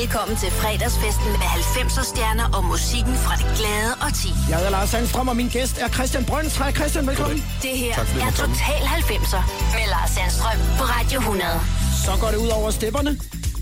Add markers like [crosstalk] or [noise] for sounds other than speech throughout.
Velkommen til fredagsfesten med 90'er stjerner og musikken fra det glade og ti. Jeg hedder Lars Sandstrøm, og min gæst er Christian Brøns. Hej Christian, velkommen. Det her Tak er. Total 90'er med Lars Sandstrøm på Radio 100. Så går det ud over stepperne.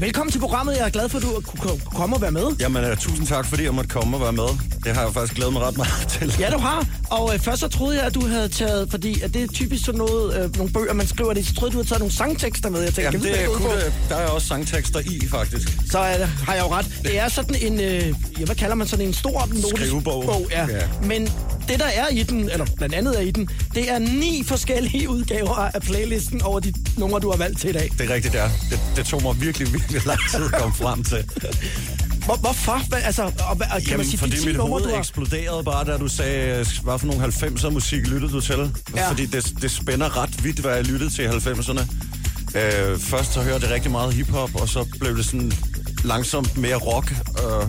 Velkommen til programmet. Jeg er glad for, at du kunne komme og være med. Jamen, uh, tusind tak, fordi jeg måtte komme og være med. Det har jeg faktisk glædet mig ret meget til. Ja, du har. Og øh, først så troede jeg, at du havde taget, fordi at det er typisk sådan noget, øh, nogle bøger, man skriver det, så troede jeg, du havde taget nogle sangtekster med. Jeg tænkte, Jamen, det hvad kunne det. Der er også sangtekster i, faktisk. Så det, har jeg jo ret. Det er sådan en, øh, ja, hvad kalder man sådan en stor Skrivebog. Bog, ja. Ja. Men det, der er i den, eller blandt andet er i den, det er ni forskellige [laughs] udgaver af playlisten over de numre, du har valgt til i dag. Det er rigtigt, der. Det, det tog mig virkelig, virkelig lang tid at komme frem til. [laughs] Hvor, hvorfor? Hvad, altså, og, kan Jamen, man sige, fordi de 10 mit hoved du har... eksploderede bare, da du sagde, hvad for nogle 90'er musik lyttede du til? Ja. Fordi det, det spænder ret vidt, hvad jeg lyttede til i 90'erne. Øh, først så hørte jeg rigtig meget hiphop, og så blev det sådan langsomt mere rock. Øh,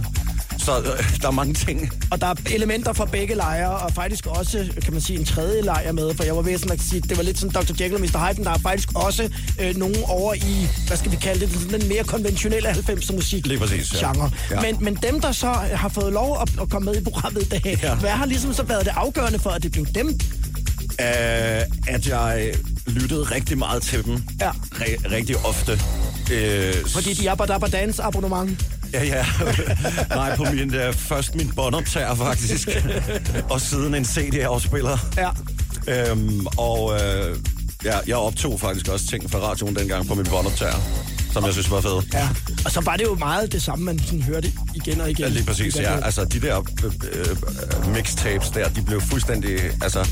så øh, der er mange ting. Og der er elementer fra begge lejre, og faktisk også, kan man sige, en tredje lejr med, for jeg var ved sådan at sige, det var lidt som Dr. Jekyll og Mr. Hyde, men der er faktisk også øh, nogen over i, hvad skal vi kalde det, sådan den mere konventionelle 90'er musik Lige præcis, ja. genre. Ja. Men, men dem, der så har fået lov at, at komme med i programmet i dag, Ja. hvad har ligesom så været det afgørende for, at det blev dem? Øh, at jeg lyttede rigtig meget til dem. Ja. Re- rigtig ofte. Øh, Fordi de der på dans abonnement. Ja, ja. [laughs] Nej, på min, uh, først min båndoptager faktisk. [laughs] og siden en CD-afspiller. Ja. Øhm, og øh, ja, jeg optog faktisk også ting fra radioen dengang på min båndoptager, som jeg synes var fed. Ja. Og så var det jo meget det samme, man sådan hørte igen og igen. Ja, lige præcis, ja. Altså, de der øh, øh, mixtapes der, de blev fuldstændig... Altså,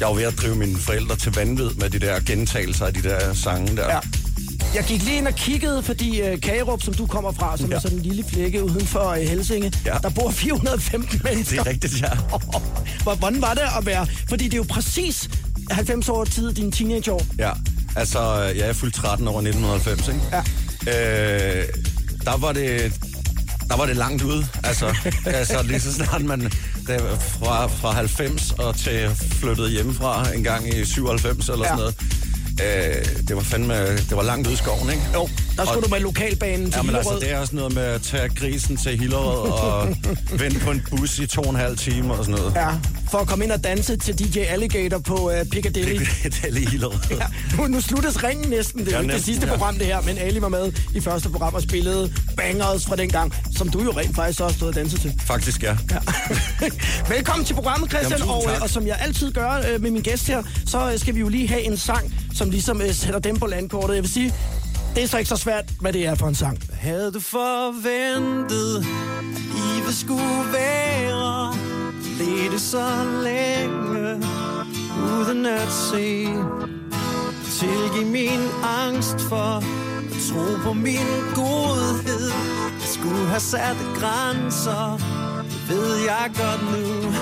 jeg var ved at drive mine forældre til vanvid med de der gentagelser af de der sange der. Ja. Jeg gik lige ind og kiggede, fordi uh, Kagerup, som du kommer fra, som ja. Er sådan en lille flække uden for uh, Helsinge, ja. Der bor 415 mennesker. [laughs] Det er rigtigt, ja. [laughs] Hvor- Hvordan var det at være? Fordi det er jo præcis 90 år tid, din teenageår. Ja, altså, ja, jeg er fyldt 13 år i 1990, ikke? Ja. Øh, der var det... Der var det langt ude. Altså, [laughs] altså lige så snart man da, fra, fra 90 og til flyttede hjemmefra en gang i 97 eller Ja. sådan noget. Øh, det var fandme, det var langt ude i skoven, ikke? Jo, der skulle Og- du med lokalbanen til Ja, men altså, det er også noget med at tage grisen til Hillerød og [laughs] vente på en bus i to og en halv time og sådan noget. Ja, for at komme ind og danse til DJ Alligator på uh, Piccadilly. Lige Hillerød. [laughs] Ja, nu, nu sluttes ringen næsten. Det er Ja, ikke det næsten, sidste ja. program, det her, men Ali var med i første program og spillede bangers fra den gang, som du jo rent faktisk også stod og danset til. Faktisk, ja. Ja. [laughs] Velkommen til programmet, Christian, Jamen, og, øh, tak. og som jeg altid gør øh, med min gæst her, så øh, skal vi jo lige have en sang, som ligesom øh, sætter dem på landkortet. Jeg vil sige, det er så ikke så svært, hvad det er for en sang. Havde du forventet, I vil skulle være Ledte så længe, uden at se? Tilgiv min angst for at tro på min godhed. Jeg skulle have sat grænser, det ved jeg godt nu.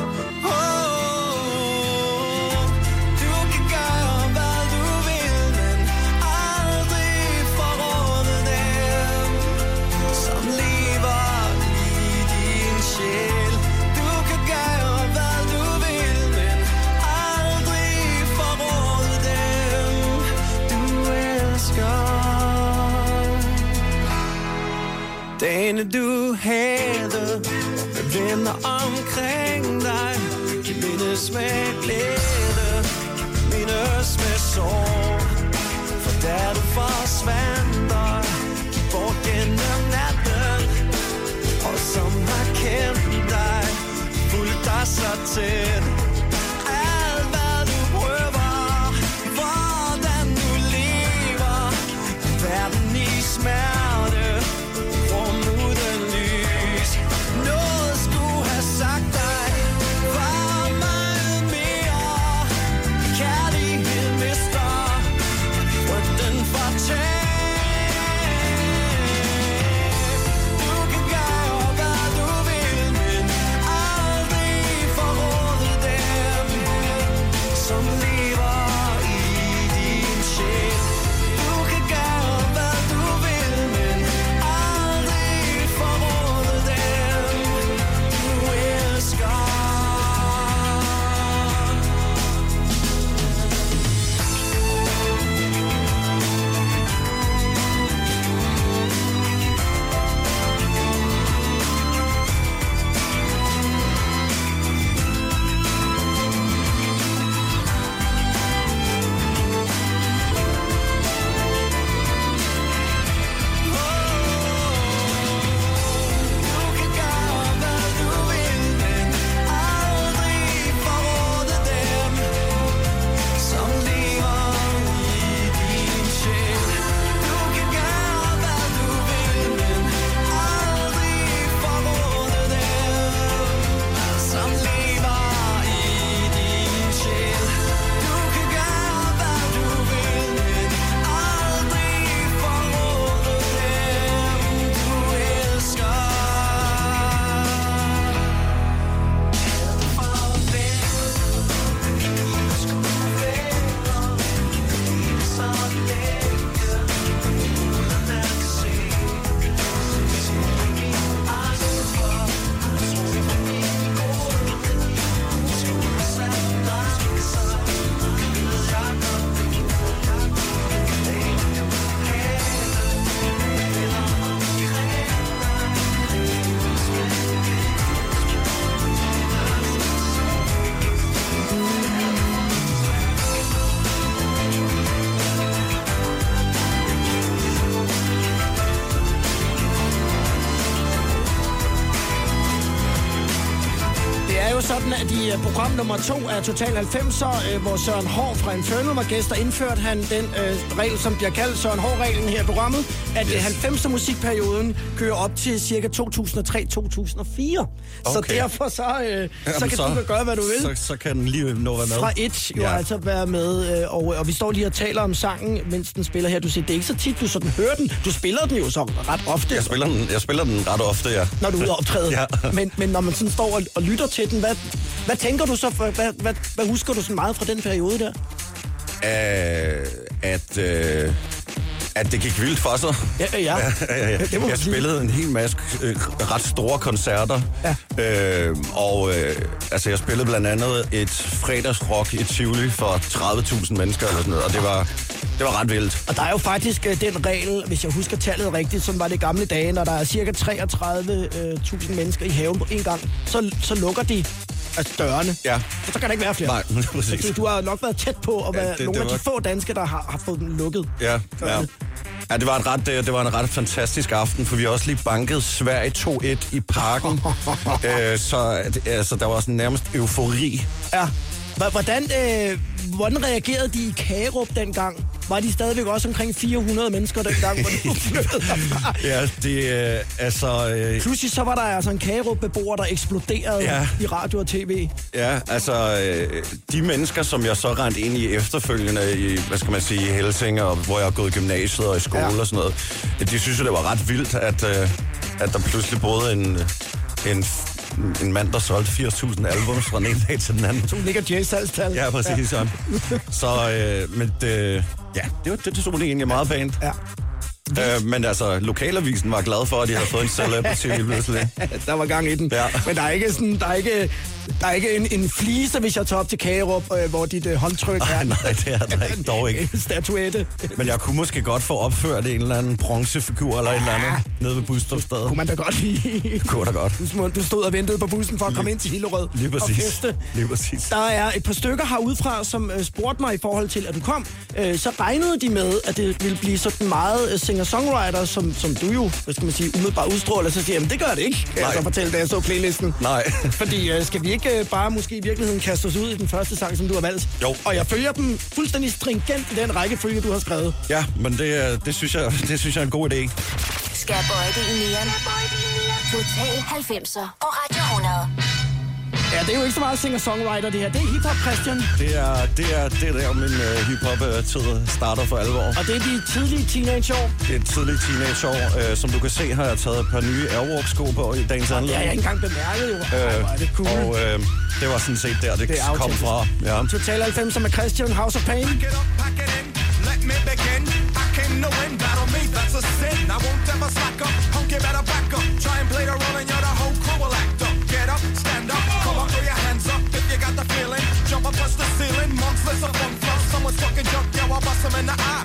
Dagene du havde med venner omkring dig, Kan mindes med glæde, kan mindes med sorg. For da du forsvandt og gik bort gennem natten Og som har kendt dig, fulgt dig så tæt i uh, program nummer to af Total 90'er, uh, hvor Søren Hård fra Infernal var gæster, indførte han den uh, regel, som bliver kaldt Søren Hård-reglen her i programmet, at yes. Yes. 90'er musikperioden kører op til cirka 2003-2004. Så Okay. derfor så, uh, Jamen, så kan du gøre, hvad du vil. Så, så kan den lige nå at være med. Fra et jo Ja. altså være med, øh, og, og vi står lige og taler om sangen, mens den spiller her. Du siger, det er ikke så tit, du sådan hører den. Du spiller den jo så ret ofte, Jeg spiller, den, jeg spiller den ret ofte, ja. når du er ude at optræde. [laughs] Ja. men, men når man sådan står og, og lytter til den, hvad, hvad tænker du så? Hvad, hvad, hvad, husker du så meget fra den periode der? Øh, at, øh, at det gik vildt for sig. Ja, ja, ja. ja, ja. Det Jeg spillede en hel masse øh, ret store koncerter. Ja. Øh, og øh, altså, jeg spillede blandt andet et fredagsrock i Tivoli for 30.000 mennesker eller sådan noget, og det var, det var ret vildt. Og der er jo faktisk øh, den regel, hvis jeg husker tallet rigtigt, som var det gamle dage, når der er cirka 33.000 mennesker i haven på en gang, så, så lukker de altså dørene. Ja. Så, så kan der ikke være flere. Nej, [laughs] præcis. Du, du har nok været tæt på at Ja, være det- det, nogle det af de var- få danskere, der har, har fået den lukket. Ja, ja. Ja, det var, en ret, øh, det var en ret fantastisk aften, for vi også lige banket Sverige 2-1 i parken. [laughs] øh, så altså, der var sådan nærmest eufori. Ja. Hvordan, øh, hvordan reagerede de i Kagerup dengang? Var de stadigvæk også omkring 400 mennesker dengang, hvor du [laughs] flyttede derfra? Ja, det øh, altså... Øh, Pludselig så var der altså en Kagerup-beboer, der eksploderede Ja. i radio og tv. Ja, altså, øh, de mennesker, som jeg så rendte ind i efterfølgende i, hvad skal man sige, i Helsinge, og hvor jeg har gået i gymnasiet og i skole ja. og sådan noget, de synes jo, det var ret vildt, at, øh, at der pludselig boede en, en, en mand, der solgte 80.000 albums fra den ene dag til den anden. Du ligger Jay-salgstal. Ja, præcis. Ja. Så, øh, men det, ja, det, var, det, det egentlig meget pænt. Ja. Øh, men altså, lokalavisen var glad for, at de havde fået en celebrity lige pludselig. [laughs] der var gang i den. Ja. Men der er ikke, sådan, der er ikke, der er ikke en, en flise, hvis jeg tager op til Kagerup, øh, hvor dit øh, håndtryk Ej, er nej, det er der ikke, [laughs] dog ikke. en statuette. Men jeg kunne måske godt få opført en eller anden bronzefigur eller et eller andet nede ved busstopstedet. Kunne man da godt lide. Kunne da godt. Du, du stod og ventede på bussen for at komme ind til Hillerød Lige og præcis. feste. Lige præcis. Der er et par stykker herudefra, som øh, spurgte mig i forhold til, at du kom. Øh, så regnede de med, at det ville blive sådan meget øh, singer-songwriter, som, som du jo, hvad skal man sige, umiddelbart udstråler. Så siger jeg, det gør det ikke, kan jeg Nej. så fortælle, da jeg så playlisten. Nej. Fordi øh, skal vi ikke øh, bare måske i virkeligheden kaste os ud i den første sang, som du har valgt? Jo. Og jeg følger dem fuldstændig stringent i den rækkefølge, du har skrevet. Ja, men det, er- det, synes jeg, det synes jeg er en god idé. Skal bøje det i nieren. Total 90'er på Radio 100. Ja, det er jo ikke så meget singer-songwriter, det her. Det er hiphop, Christian. Det er, det er, det er der, min uh, hiphop-tid starter for alvor. Og det er de tidlige teenageår. Det er et tidligt teenageår. Uh, som du kan se, har jeg taget et par nye Airwalk-sko på i dagens Det har jeg anledning. ikke engang bemærket, jo. Ej, hvor er det cool. og uh, det var sådan set der, det, Det er kom fra. Ja. Total 90 med Christian, House of Pain. Get up, pack it in, let me begin. handsome in the eye.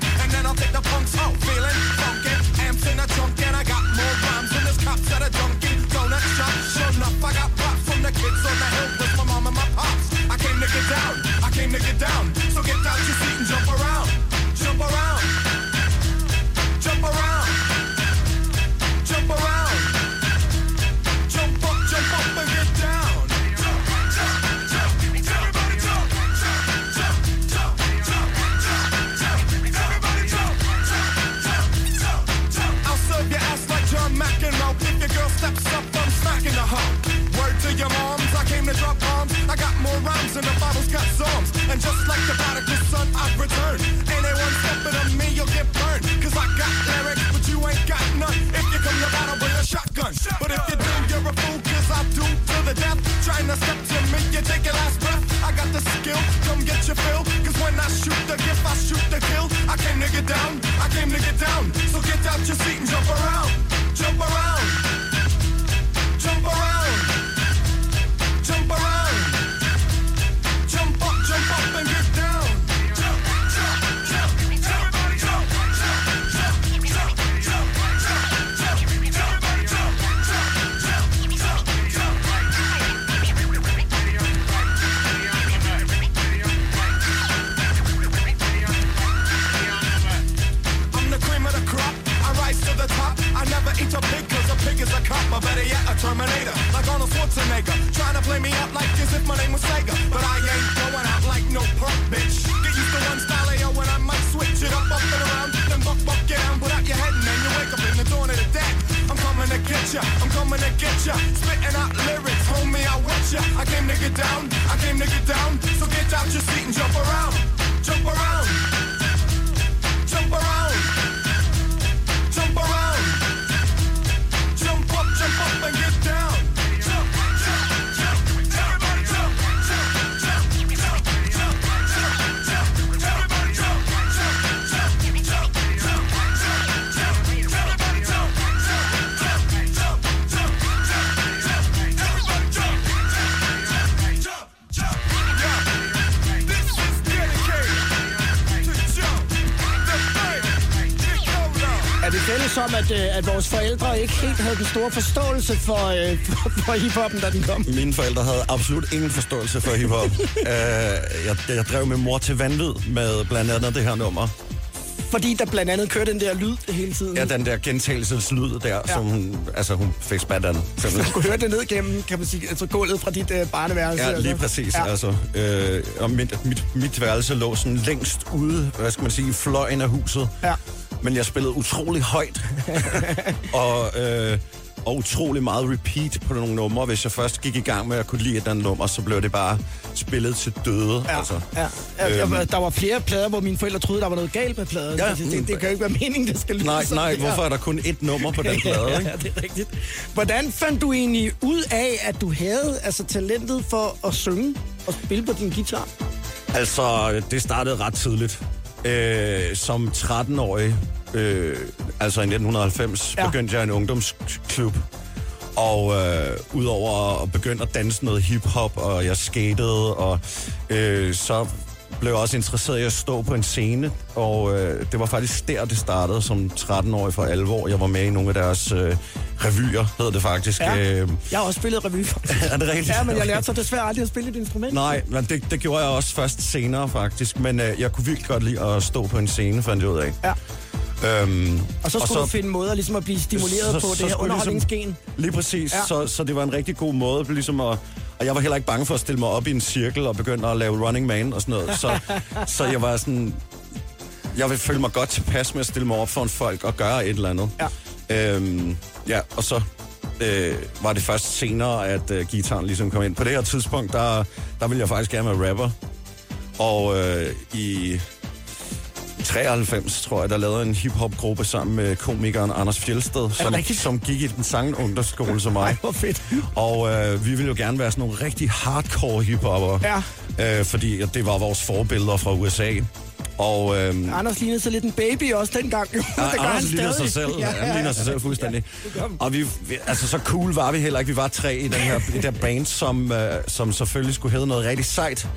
At, øh, vores forældre ikke helt havde den store forståelse for, øh, [laughs] for, for hiphoppen, da den kom? Mine forældre havde absolut ingen forståelse for hiphop. uh, [laughs] jeg, jeg drev min mor til vanvid med blandt andet det her nummer. Fordi der blandt andet kørte den der lyd hele tiden. Ja, den der gentagelseslyd der, ja. som hun, altså, hun fik spat af den. Du kunne høre det ned gennem, kan man sige, altså gulvet fra dit øh, barneværelse. Ja, altså. lige præcis. Ja. Ja. Altså, øh, og mit, mit, mit værelse lå sådan længst ude, hvad skal man sige, i fløjen af huset. Ja. Men jeg spillede utrolig højt. [laughs] og, øh, og utrolig meget repeat på nogle numre. Hvis jeg først gik i gang med at kunne lide et andet nummer, så blev det bare spillet til døde. Ja, altså. ja. Øhm. Der var flere plader, hvor mine forældre troede, der var noget galt med pladen. Ja. Det, det, det kan jo ikke være meningen, det skal lyde Nej, nej, der. hvorfor er der kun ét nummer på den [laughs] plade, ja, ikke? ja, det er rigtigt. Hvordan fandt du egentlig ud af, at du havde altså, talentet for at synge og spille på din guitar? Altså, det startede ret tidligt. Øh, som 13-årig, øh, altså i 1990, Ja. begyndte jeg en ungdomsklub. Og øh, udover at begynde at danse noget hiphop, og jeg skatede, og øh, så blev også interesseret i at stå på en scene. Og øh, det var faktisk der, det startede som 13-årig for alvor. Jeg var med i nogle af deres øh, revyer, hedder det faktisk. Ja. Øh, Jeg har også spillet revy, [laughs] er det rigtigt? Ja, men jeg lærte så desværre aldrig at spille et instrument. Nej, men det, det gjorde jeg også først senere faktisk. Men øh, jeg kunne virkelig godt lide at stå på en scene, fandt jeg ud af. Ja. Øhm, Og så skulle du finde måder ligesom at blive stimuleret på det her skulle underholdningsgen. Ligesom, lige præcis, ja. så, så det var en rigtig god måde ligesom at... Og jeg var heller ikke bange for at stille mig op i en cirkel og begynde at lave running man og sådan noget. Så, [laughs] så jeg var sådan... Jeg vil føle mig godt tilpas med at stille mig op for en folk og gøre et eller andet. Ja. Øhm, ja, og så øh, var det først senere, at øh, gitaren ligesom kom ind. På det her tidspunkt, der, der ville jeg faktisk gerne være rapper. Og øh, i 93, tror jeg, der lavede en hip-hop-gruppe sammen med komikeren Anders Fjelsted, som, som gik i den samme ungdomsskole som mig. Ej, hvor fedt. Og øh, vi ville jo gerne være sådan nogle rigtig hardcore hiphopper. Ja. Øh, fordi det var vores forbilleder fra USA. Og øh, Anders lignede så lidt en baby også dengang. jo. det gør Ja, han Anders ligner sig selv. Ja, han ligner sig selv fuldstændig. han. Og vi, vi, altså så cool var vi heller ikke. Vi var tre i den her, i det her band, som, øh, som selvfølgelig skulle hedde noget rigtig sejt.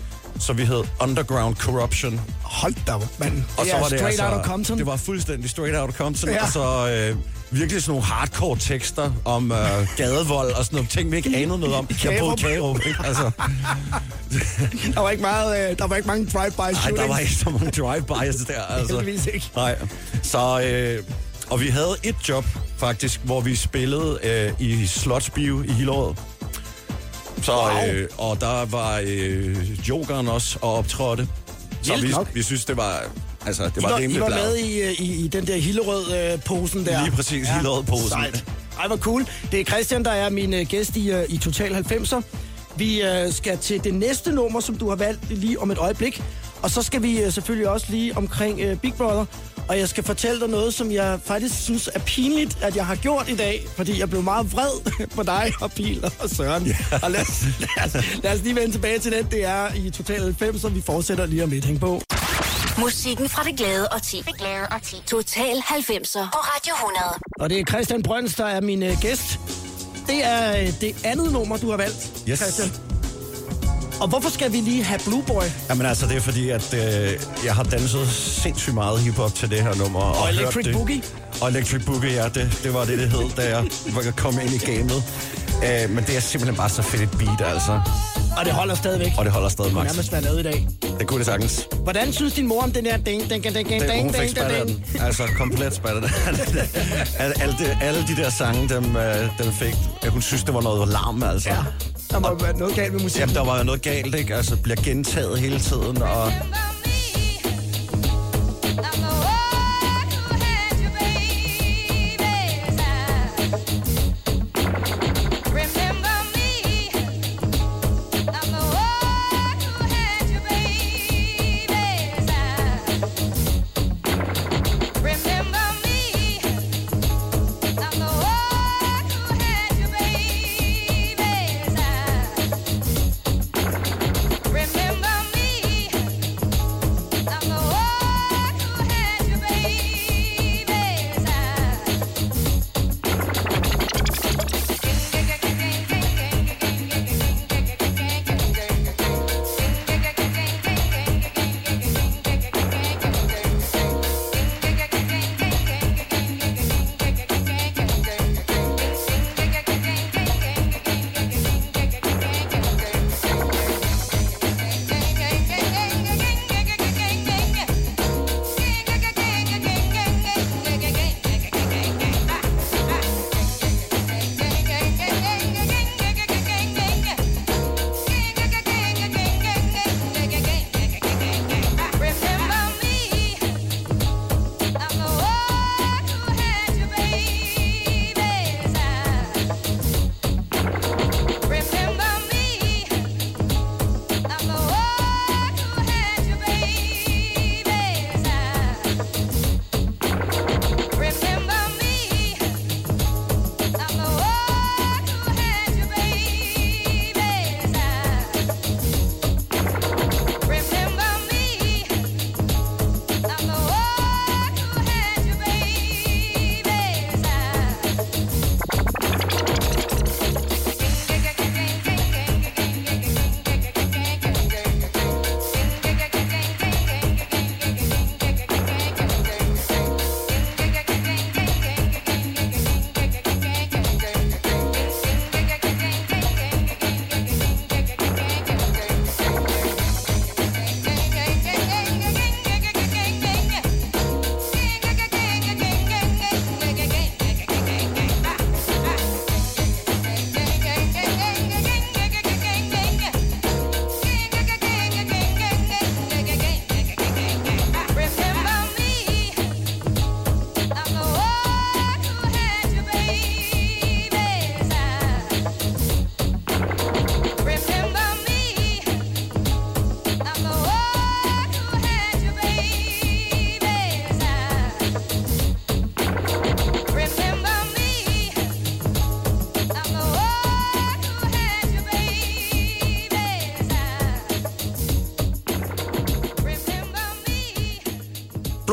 Så vi hed Underground Corruption. Hold da mand. Og Det så er var det straight altså, out of Compton. Det var fuldstændig straight out of Compton. Ja. Ja. Og så øh, virkelig sådan nogle hardcore tekster om øh, [laughs] gadevold og sådan nogle ting, vi ikke anede noget om. Jeg boede i Kagerup, ikke? Altså, Der var ikke, meget, øh, der var ikke mange drive-by nej, shootings. der var ikke så mange drive-bys der. Altså. Heldigvis ikke. Nej. Så, øh, og vi havde et job faktisk, hvor vi spillede øh, i Slotsbio i Hillerød. Så, øh, og der var øh, Jokeren også og optrådte. Så vi, nok. vi synes, det var, altså, det I var, var, I rimelig var med i, øh, i, i den der Hillerød-posen der. Lige præcis, Hillerød-posen. Sejt. Ej, hvor cool. Det er Christian, der er min øh, gæst i, øh, i Total 90'er. Vi øh, skal til det næste nummer, som du har valgt lige om et øjeblik. Og så skal vi øh, selvfølgelig også lige omkring øh, Big Brother. Og jeg skal fortælle dig noget, som jeg faktisk synes er pinligt, at jeg har gjort i dag. Fordi jeg blev meget vred [laughs] på dig og Pil og Søren. Yeah. Og lad os, [laughs] lad, os, lad os lige vende tilbage til den. Det er i Total 90'er. Vi fortsætter lige om lidt. Hæng på. Musikken fra det glade og ti. Det glade og ti. Total 90'er på Radio 100. Og det er Christian Brøns, der er min øh, gæst. Det er øh, det andet nummer, du har valgt, Yes. Christian. Og hvorfor skal vi lige have Blue Boy? Jamen altså, det er fordi, at øh, jeg har danset sindssygt meget hiphop til det her nummer. Og, Og hørt Electric det. Boogie? Og Electric Boogie, ja, det, det var det, det hed, da jeg var- kom ind i gamet. Øh, men det er simpelthen bare så fedt et beat, altså. Og det holder stadigvæk. Og det holder stadig Det max. kunne nærmest være lavet i dag. Det kunne det sagtens. Hvordan synes din mor om den der ding, ding, ding, ding, ding, Det, ding, ding, ding? Altså, komplet spattet af den. [laughs] alle, alle, de, alle de der sange, dem, øh, dem fik... Hun synes, det var noget larm, altså. Ja, der må være noget galt med musikken. Jamen, der var jo noget galt, ikke? Altså, bliver gentaget hele tiden, og... Remember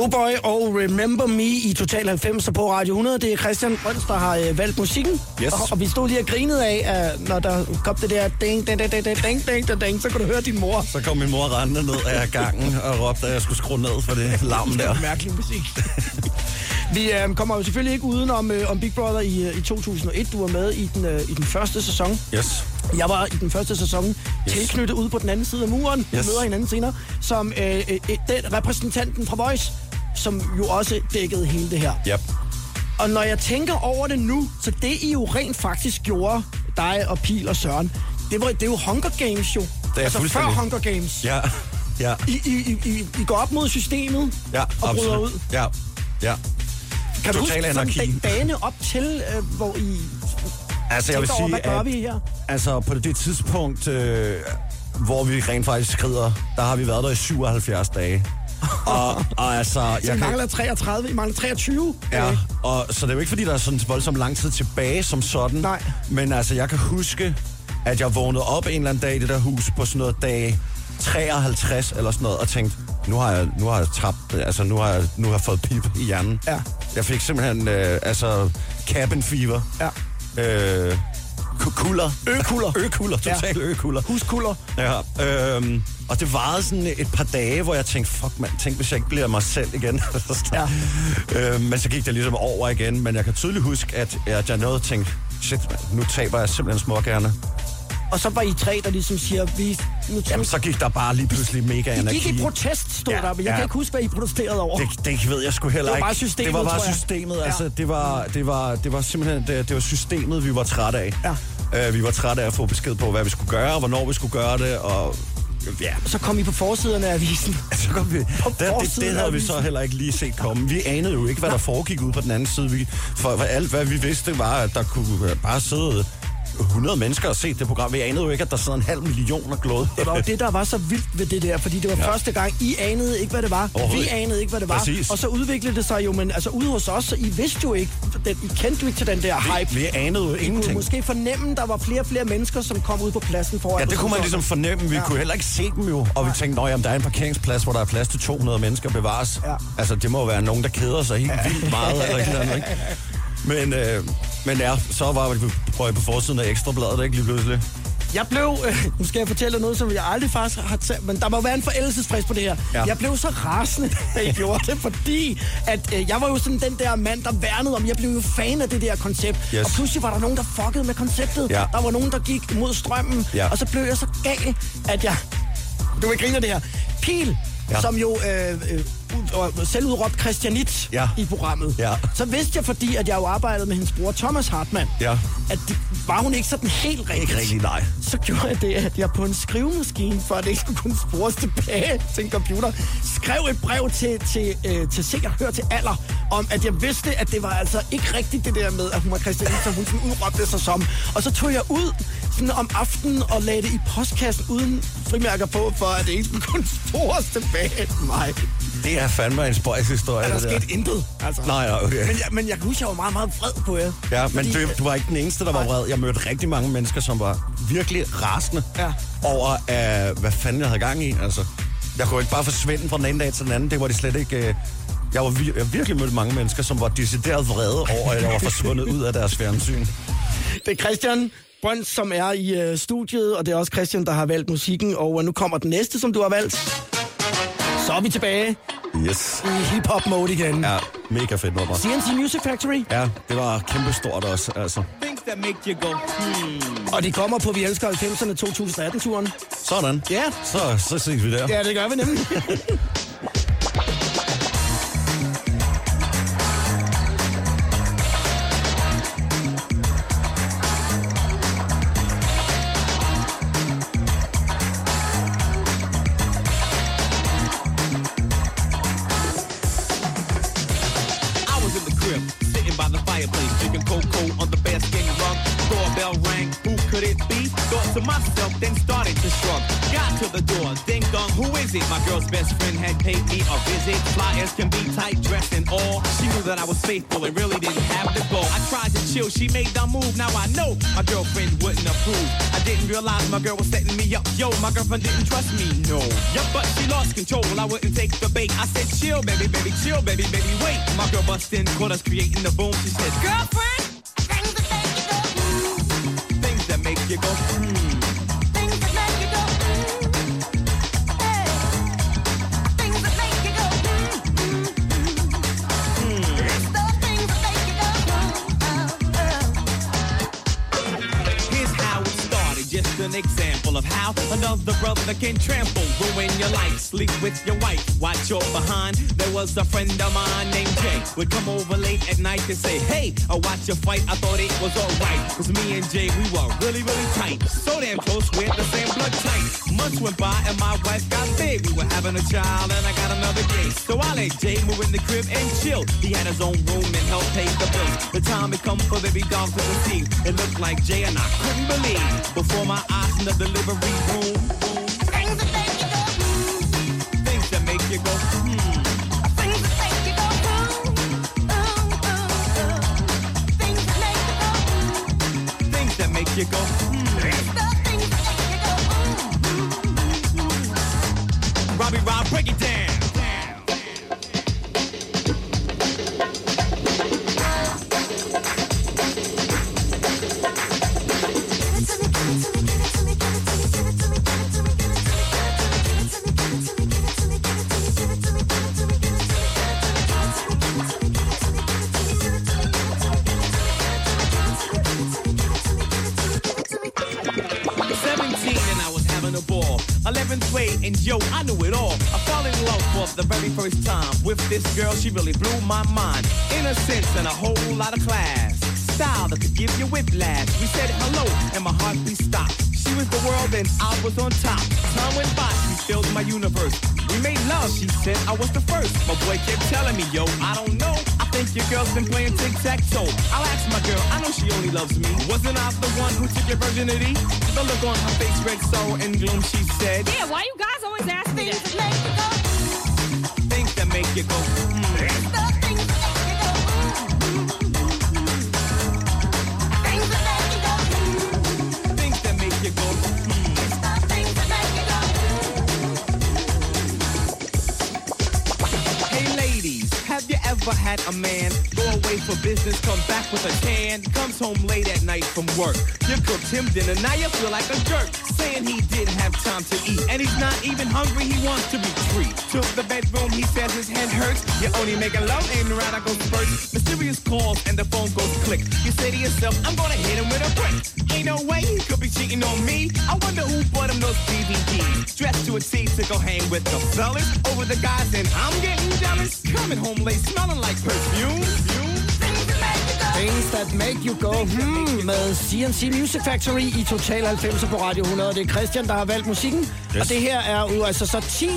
Blueboy og Remember Me i Total 90 på Radio 100. Det er Christian Brøns, der har øh, valgt musikken. Yes. Og, og vi stod lige og grinede af, at når der kom det der ding, ding, ding, ding, ding, ding, ding, ding, så kunne du høre din mor. Så kom min mor rendende ned af gangen og råbte, at jeg skulle skrue ned for det larm der. Mærkelig musik. Vi øh, kommer jo selvfølgelig ikke uden om, øh, om Big Brother i, øh, i 2001. Du var med i den, øh, i den første sæson. Yes. Jeg var i den første sæson yes. tilknyttet ude på den anden side af muren. Yes. Vi møder hinanden senere. Som øh, øh, øh, den repræsentanten fra Voice, som jo også dækkede hele det her. Yep. Og når jeg tænker over det nu, så det I jo rent faktisk gjorde, dig og Pil og Søren, det, var, det er jo Hunger Games jo. Det er altså før. Hunger Games. Ja. Ja. I, I, I, I, går op mod systemet Ja, og bryder absolut. ud. Ja. Ja. Kan du Total huske sådan anarki. en dagene op til, øh, hvor I Altså, jeg vil over, sige, hvad gør at vi her? altså, på det tidspunkt, øh, hvor vi rent faktisk skrider, der har vi været der i 77 dage. Og, og altså, [laughs] Så I jeg kan, mangler 33, I mangler 23. Ja, og, så det er jo ikke, fordi der er sådan voldsomt lang tid tilbage som sådan. Nej. Men altså, jeg kan huske, at jeg vågnede op en eller anden dag i det der hus på sådan noget dag 53 eller sådan noget, og tænkte, nu har jeg, nu har jeg tabt, altså nu har jeg, nu har jeg fået pip i hjernen. Ja. Jeg fik simpelthen, øh, altså, cabin fever. Ja. Øh, ku- kulder. Økulder. økulder, total ja. økulder. Huskulder. Ja, øhm, og det varede sådan et par dage, hvor jeg tænkte, fuck mand, tænk hvis jeg ikke bliver mig selv igen. [laughs] Ja. øhm, men så gik det ligesom over igen, men jeg kan tydeligt huske, at, at jeg nåede at tænke, shit, man, nu taber jeg simpelthen smågærne. Og så var I tre, der ligesom siger, vi... Nu Jamen, så gik der bare lige pludselig mega I anarki. gik i protest, stod Ja, der, men jeg ja. kan ikke huske, hvad I protesterede over. Det, det ved jeg sgu heller Det var ikke. bare systemet, det var bare systemet. Ja. Altså, det, var, det, var, det var simpelthen det, det var systemet, vi var trætte af. Ja. Uh, vi var trætte af at få besked på, hvad vi skulle gøre, og hvornår vi skulle gøre det, og ja, Så kom I på forsiden af avisen. [laughs] så kom vi. Det, det, det havde vi så heller ikke lige set komme. Vi anede jo ikke, hvad der foregik ude på den anden side. Vi, for, for alt, hvad vi vidste, var, at der kunne bare sidde 100 mennesker og se det program. Vi anede jo ikke, at der sidder en halv million og glod. Det var jo det, der var så vildt ved det der, fordi det var ja. Første gang, I anede ikke, hvad det var. Vi anede ikke, hvad det var. Præcis. Og så udviklede det sig jo, men altså ude hos os, så I vidste jo ikke, den, I kendte jo ikke til den der hype. Vi, anede jo I kunne ingenting. måske fornemme, der var flere og flere mennesker, som kom ud på pladsen foran. Ja, det kunne man ligesom fornemme. Vi Ja. ja. kunne heller ikke se dem jo. Og vi tænkte, at der er en parkeringsplads, hvor der er plads til 200 mennesker bevares. Ja. Altså, det må jo være nogen, der keder sig helt vildt meget. eller et eller andet, ikke? [laughs] Men, øh, men ja, så var vi på, på forsiden af Ekstrabladet, ikke lige pludselig. Jeg blev, øh, nu skal jeg fortælle noget, som jeg aldrig faktisk har talt, men der må være en forældelsesfrist på det her. Ja. Jeg blev så rasende, [laughs] da jeg gjorde det, fordi at, øh, jeg var jo sådan den der mand, der værnede om, jeg blev jo fan af det der koncept. Yes. Og pludselig var der nogen, der fuckede med konceptet. Ja. Der var nogen, der gik imod strømmen, Ja. og så blev jeg så gal, at jeg, du vil grine det her, Pil. Ja. som jo øh, øh, ud- øh, selv udråbt Christianit Ja. i programmet. Ja. Så vidste jeg, fordi at jeg jo arbejdede med hendes bror Thomas Hartmann, Ja. at det, var hun ikke sådan helt rigtig. Ikke rigtig, nej. Så gjorde jeg det, at jeg på en skrivemaskine, for at det ikke skulle kunne spores tilbage til en computer, skrev et brev til, til, øh, til Se og Hør til Alder, om at jeg vidste, at det var altså ikke rigtigt det der med, at hun var Christianit, som hun sådan udråbte sig som. Og så tog jeg ud sådan om aftenen og lagde det i postkassen uden frimærker på, for at det ikke skulle kunne spores tilbage til mig. Det er fandme en spøjshistorie, Er der det der. sket intet, altså. Nej, nej, okay. Men jeg, men jeg kan huske, jeg var meget, meget vred på jer. Ja, men Fordi- du, du var ikke den eneste, der var vred. Jeg mødte rigtig mange mennesker, som var virkelig rasende Ja. over, uh, hvad fanden jeg havde gang i. Altså, jeg kunne ikke bare forsvinde fra den ene dag til den anden. Det var de slet ikke... Uh, jeg var vir- jeg virkelig mødt mange mennesker, som var decideret vrede over, at jeg var forsvundet ud af deres fjernsyn. Det er Christian Brøns, som er i øh, studiet, og det er også Christian, der har valgt musikken. Og øh, nu kommer den næste, som du har valgt. Så er vi tilbage Yes. i hip-hop-mode igen. Ja, mega fedt nummer. CNC Music Factory, Ja, det var kæmpestort også, altså. That make you go, og de kommer på Vi Elsker 90'erne 2018-turen. Sådan. Ja. Så, så ses vi der. Ja, det gør vi nemlig. [laughs] Who could it be? Thought to myself, then started to shrug. Got to the door, ding dong, who is it? My girl's best friend had paid me a visit. Fly as can be, tight dressed and all. She knew that I was faithful and really didn't have to go. I tried to chill, she made the move. Now I know my girlfriend wouldn't approve. I didn't realize my girl was setting me up. Yo, my girlfriend didn't trust me, no. Yup, but she lost control. I wouldn't take the bait. I said, chill, baby, baby, chill, baby, baby, wait. My girl bust in, caught us creating the boom. She said, girlfriend, things an example of how another brother can trample, ruin your life, sleep with your wife, watch your behind. There was a friend of mine named Jay, would come over late at night to say, Hey, I watch your fight, I thought it was alright. Cause me and Jay, we were really, really tight. So damn close, we're the same blood type. Months went by and my wife got big. We were having a child and I got another gay. So I let Jay move in the crib and chill. He had his own room and helped pay the bills. The time had come for baby dog to receive. It looked like Jay and I couldn't believe. Before my eyes in the delivery room. Things that make you go, hmm. Things that make you go, hmm. Robbie Rob, break it down. The very first time with this girl. She really blew my mind. Innocence and a whole lot of class. Style that could give you whiplash. We said hello and my heart beat stopped. She was the world and I was on top. Time went by, she filled my universe. We made love, she said I was the first. My boy kept telling me, yo, I don't know. I think your girl's been playing tic-tac-toe. I'll ask my girl, I know she only loves me. Wasn't I the one who took your virginity? The look on her face read sorrow and gloom, she said. Yeah, why you guys always ask me that make you go. Have ever had a man go away for business, come back with a tan, comes home late at night from work? You cooked him dinner, now you feel like a jerk, saying he didn't have time to eat, and he's not even hungry, he wants to be treated. To the bedroom, he says his head hurts. You're only making love, ain't around, I go spurts. Mysterious calls and the phone goes click. You say to yourself, I'm gonna hit him with a brick. Ain't no way he could be cheating on me. I wonder who bought him those DVDs. Dressed to a T to go hang with the fellas over the guys, and I'm getting jealous. Coming home late, smelling like perfume. Things That Make You Go hmm, med CNC Music Factory i Total 90 på Radio 100. Det er Christian, der har valgt musikken. Yes. Og det her er jo altså så 10.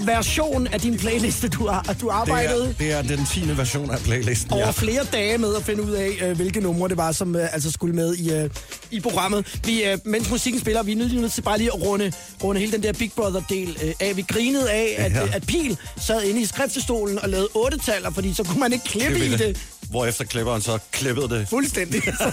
version af din playliste, du har du Det arbejdede er, det er den 10. version af playlisten, over ja. flere dage med at finde ud af, øh, hvilke numre det var, som øh, altså skulle med i, øh, i programmet. Vi, mens musikken spiller, vi er nødt til bare lige at runde, runde hele den der Big Brother-del af. Vi grinede af, at, Ja. at Pil sad inde i skriftestolen og lavede otte taller, fordi så kunne man ikke klippe i Det det. det. Hvorefter klipperen så klippede det. Fuldstændig. [laughs] så,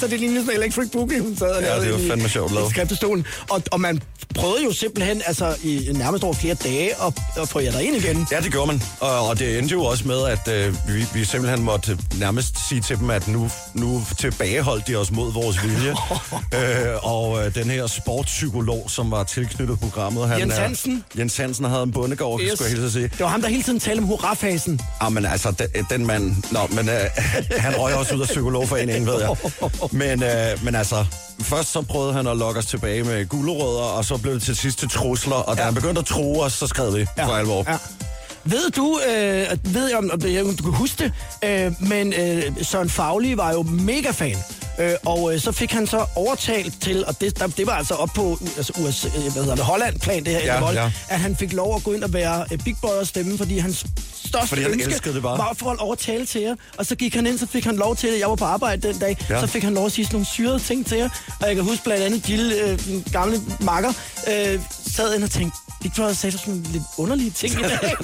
så det lignede sådan en electric boogie, hun sad Ja, det var i- fandme sjovt lavet. i skriftestolen. Og, og man prøvede jo simpelthen altså, i nærmest over flere dage at, at få jer derind igen. Ja, det gjorde man. Og, og det endte jo også med, at øh, vi, vi simpelthen måtte nærmest sige til dem, at nu, nu tilbageholdt de os mod vores vilje. [laughs] øh, og øh, den her sportspsykolog, som var tilknyttet programmet... Han, Jens er- Hansen. Jens Hansen havde en bundegård, yes. skulle jeg hilse at sige. Det var ham, der hele tiden talte om hurrafasen. Ah, men altså, den, den mand... Nå, men øh, han røg også ud af psykologforeningen, ved jeg. Men, øh, men altså, først så prøvede han at lokke os tilbage med gulerødder, og så blev det til sidst til trusler, og da Ja. han begyndte at true os, så skred vi ja. for alvor. Ja. Ved du, øh, ved jeg om, om du kan huske det, øh, men øh, Søren Fagli var jo mega fan. Øh, og øh, så fik han så overtalt til, og det, der, det var altså op på altså USA, øh, hvad hedder det, Holland-plan, det her, Ja, vold, ja. at han fik lov at gå ind og være øh, Big Brother stemme, fordi hans største Fordi han ønske det bare. var få at overtale til jer. Og så gik han ind, så fik han lov til det. Jeg var på arbejde den dag, Ja. så fik han lov at sige sådan nogle syrede ting til jer. Og jeg kan huske blandt andet Jill, øh, min gamle makker, øh, sad ind og tænkte, Brother sagde sådan lidt underlige ting i [laughs] dag.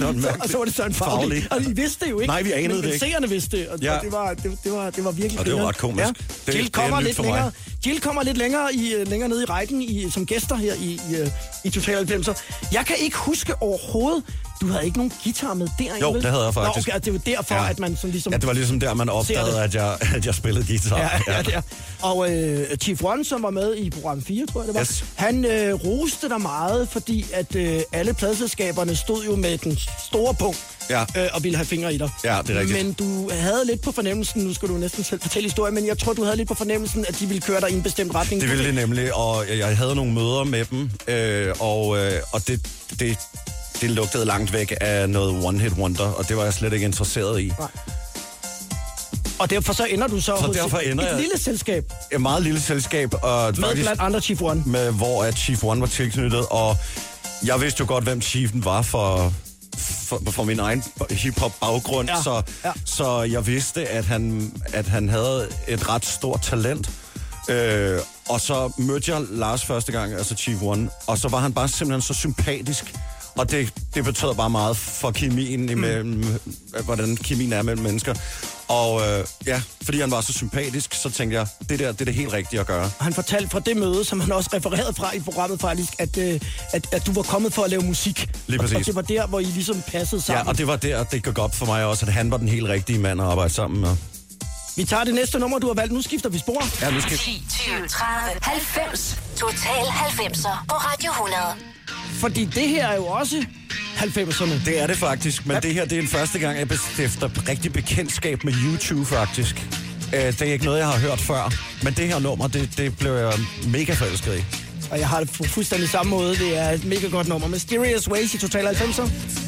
Og så var det Søren Fagli. Og I vidste det jo ikke. Nej, vi anede men, det ikke. seerne vidste det, og, Ja. og det, var, det, det, var, det var virkelig Og det var ret komisk. Det- det Jill er kommer lidt for længere. Jill kommer lidt længere, i, øh, længere ned i rækken i, som gæster her i, i, øh, i Total 90'er. Jeg kan ikke huske overhovedet, du havde ikke nogen guitar med der. Jo, vel? det havde jeg faktisk. Nå, okay, det var derfor, Ja. at man sådan ligesom... Ja, det var ligesom der, man opdagede, at jeg, [laughs] at jeg spillede guitar. Ja, ja, det er. Og øh, Chief One, som var med i program 4, tror jeg det var, Yes. han øh, roste dig meget, fordi at øh, alle pladselskaberne stod jo med den store punkt Ja. øh, og ville have fingre i dig. Ja, det er rigtigt. Men du havde lidt på fornemmelsen, nu skal du næsten selv fortælle historien, men jeg tror, du havde lidt på fornemmelsen, at de ville køre dig i en bestemt retning. Det ville det nemlig, og jeg- jeg havde nogle møder med dem, øh, og, øh, og det, det, det lugtede langt væk af noget one-hit wonder, og det var jeg slet ikke interesseret i. Nej. Og derfor så ender du så, Så hos derfor ender et jeg- lille selskab Et meget lille selskab, og med faktisk blandt andre Chief One. med, hvor at Chief One var tilknyttet, og jeg vidste jo godt, hvem Chiefen var for, for, for min egen hiphop baggrund, Ja, så, ja. så jeg vidste, at han, at han havde et ret stort talent. Øh, og så mødte jeg Lars første gang, altså Chief One, og så var han bare simpelthen så sympatisk. Og det, det betød bare meget for kemien imellem, mm. hvordan kemien er mellem mennesker. Og øh, ja, fordi han var så sympatisk, så tænkte jeg, det der, det er det helt rigtige at gøre. Han fortalte fra det møde, som han også refererede fra i programmet faktisk, at, øh, at, at du var kommet for at lave musik. Lige Og, præcis. og det var der, hvor I ligesom passede sammen. Ja, og det var der, det gik op for mig også, at han var den helt rigtige mand at arbejde sammen med. Vi tager det næste nummer, du har valgt. Nu skifter vi spor. Ja, nu skal... 10, 20, 30, 90. Total 90'er på Radio 100. Fordi det her er jo også 90'erne. Det er det faktisk, men det her det er den første gang, jeg bestifter rigtig bekendtskab med YouTube faktisk. Øh, Det er ikke noget, jeg har hørt før, men det her nummer, det, det blev jeg mega forelsket i. Og jeg har det på fuldstændig samme måde. Det er et mega godt nummer. Mysterious Ways i Total 90'er.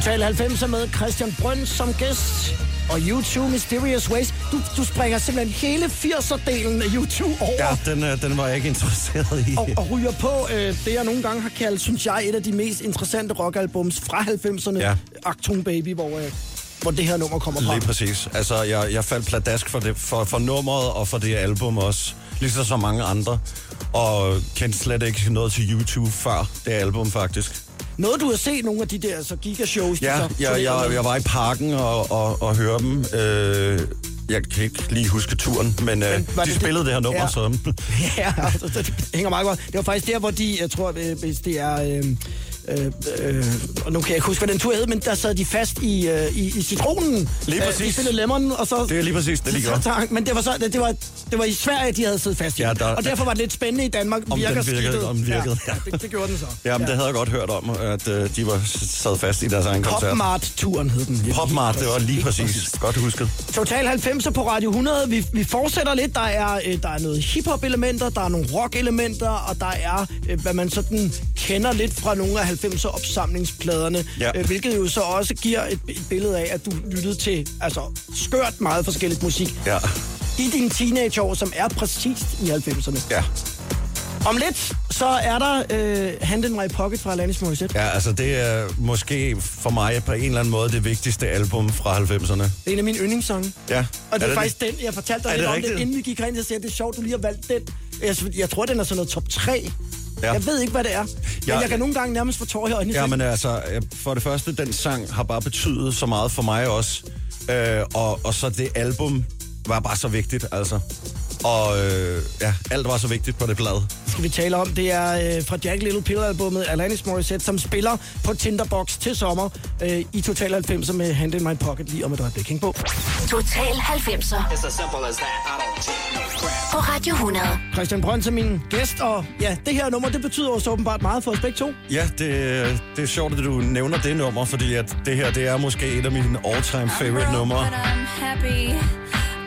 Total 90'er med Christian Brønd som gæst. Og U2 Mysterious Ways. Du, du springer simpelthen hele 80'er-delen af U2 over. Ja, den, øh, den var jeg ikke interesseret i. og, og ryger på øh, det, jeg nogle gange har kaldt, synes jeg, et af de mest interessante rockalbums fra 90'erne. Ja. Actung Baby, hvor, øh, hvor det her nummer kommer fra. Lige præcis. Altså, jeg, jeg faldt pladask for, det, for, for nummeret og for det album også. Ligesom så mange andre. Og kendte slet ikke noget til YouTube før det album, faktisk. Noget, du har set nogle af de der så gigashows. de Ja, så, jeg, jeg, jeg var i parken og, og, og høre dem. Øh, jeg kan ikke lige huske turen, men, øh, de det spillede det her nummer, Ja. så... [laughs] Ja, altså, det hænger meget godt. Det var faktisk der, hvor de, jeg tror, hvis det er... Øh, øh, øh, og nu kan jeg ikke huske, hvad den tur hed, men der sad de fast i, øh, i, i citronen. Lige Øh, præcis. De spillede lemon, og så... Det er lige præcis det, de så- gjorde. så- Men det var, så, det, var, det var i Sverige, de havde siddet fast i. Ja, der- og derfor var det lidt spændende i Danmark. Om den virker virkede- skidtet. om den virkede, Ja, ja. det, det gjorde den så. Jamen, det havde jeg godt hørt om, at øh, de var sad fast i deres egen koncert. Popmart-turen hed den. Popmart, det var lige præcis. Godt husket. Total 90'er på Radio 100. Vi, vi fortsætter lidt. Der er, øh, der er noget hiphop-elementer, der er nogle rock-elementer, og der er, øh, hvad man sådan kender lidt fra nogle af 90'er opsamlingspladerne. Ja. Øh, hvilket jo så også giver et, et billede af, at du lyttede til altså, skørt meget forskelligt musik Ja. i dine teenageår, som er præcist i 90'erne. Ja. Om lidt, så er der øh, Hand in My Pocket fra Alanis Morissette. ja, altså det er måske for mig på en eller anden måde det vigtigste album fra 90'erne. Det er en af mine yndlingssange. Ja. Og det er, det faktisk den, jeg fortalte dig lidt det om rigtigt? det, inden vi gik herind, så sagde jeg, det er sjovt, du lige har valgt den. Jeg, jeg tror, den er sådan noget top 3. Ja. Jeg ved ikke, hvad det er. Men Jeg- jeg kan nogle gange nærmest få tårer i øjnene. Ja, men altså, øh, for det første, den sang har bare betydet så meget for mig også. Øh, og, og så det album var bare så vigtigt, altså. Og øh, ja, alt var så vigtigt på det blad. skal vi tale om. Det er øh, fra Jack Little Pill-albummet Alanis Morissette, som spiller på Tinderbox til sommer øh, i Total 90 med Hand in My Pocket lige om et øjeblik. Hæng på. Total 90'er It's as simple as that. I don't. På Radio 100. Christian Brøns er min gæst, og ja, det her nummer, det betyder også åbenbart meget for os begge to. Ja, det, det er sjovt, at du nævner det nummer, fordi at det her, det er måske et af mine all-time favorite numre. But I'm happy.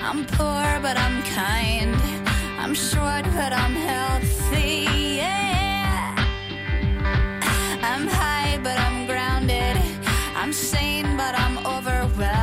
I'm poor, but I'm kind. I'm short, but I'm healthy. Yeah. I'm high, but I'm grounded. I'm sane, but I'm overwhelmed.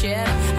Shit.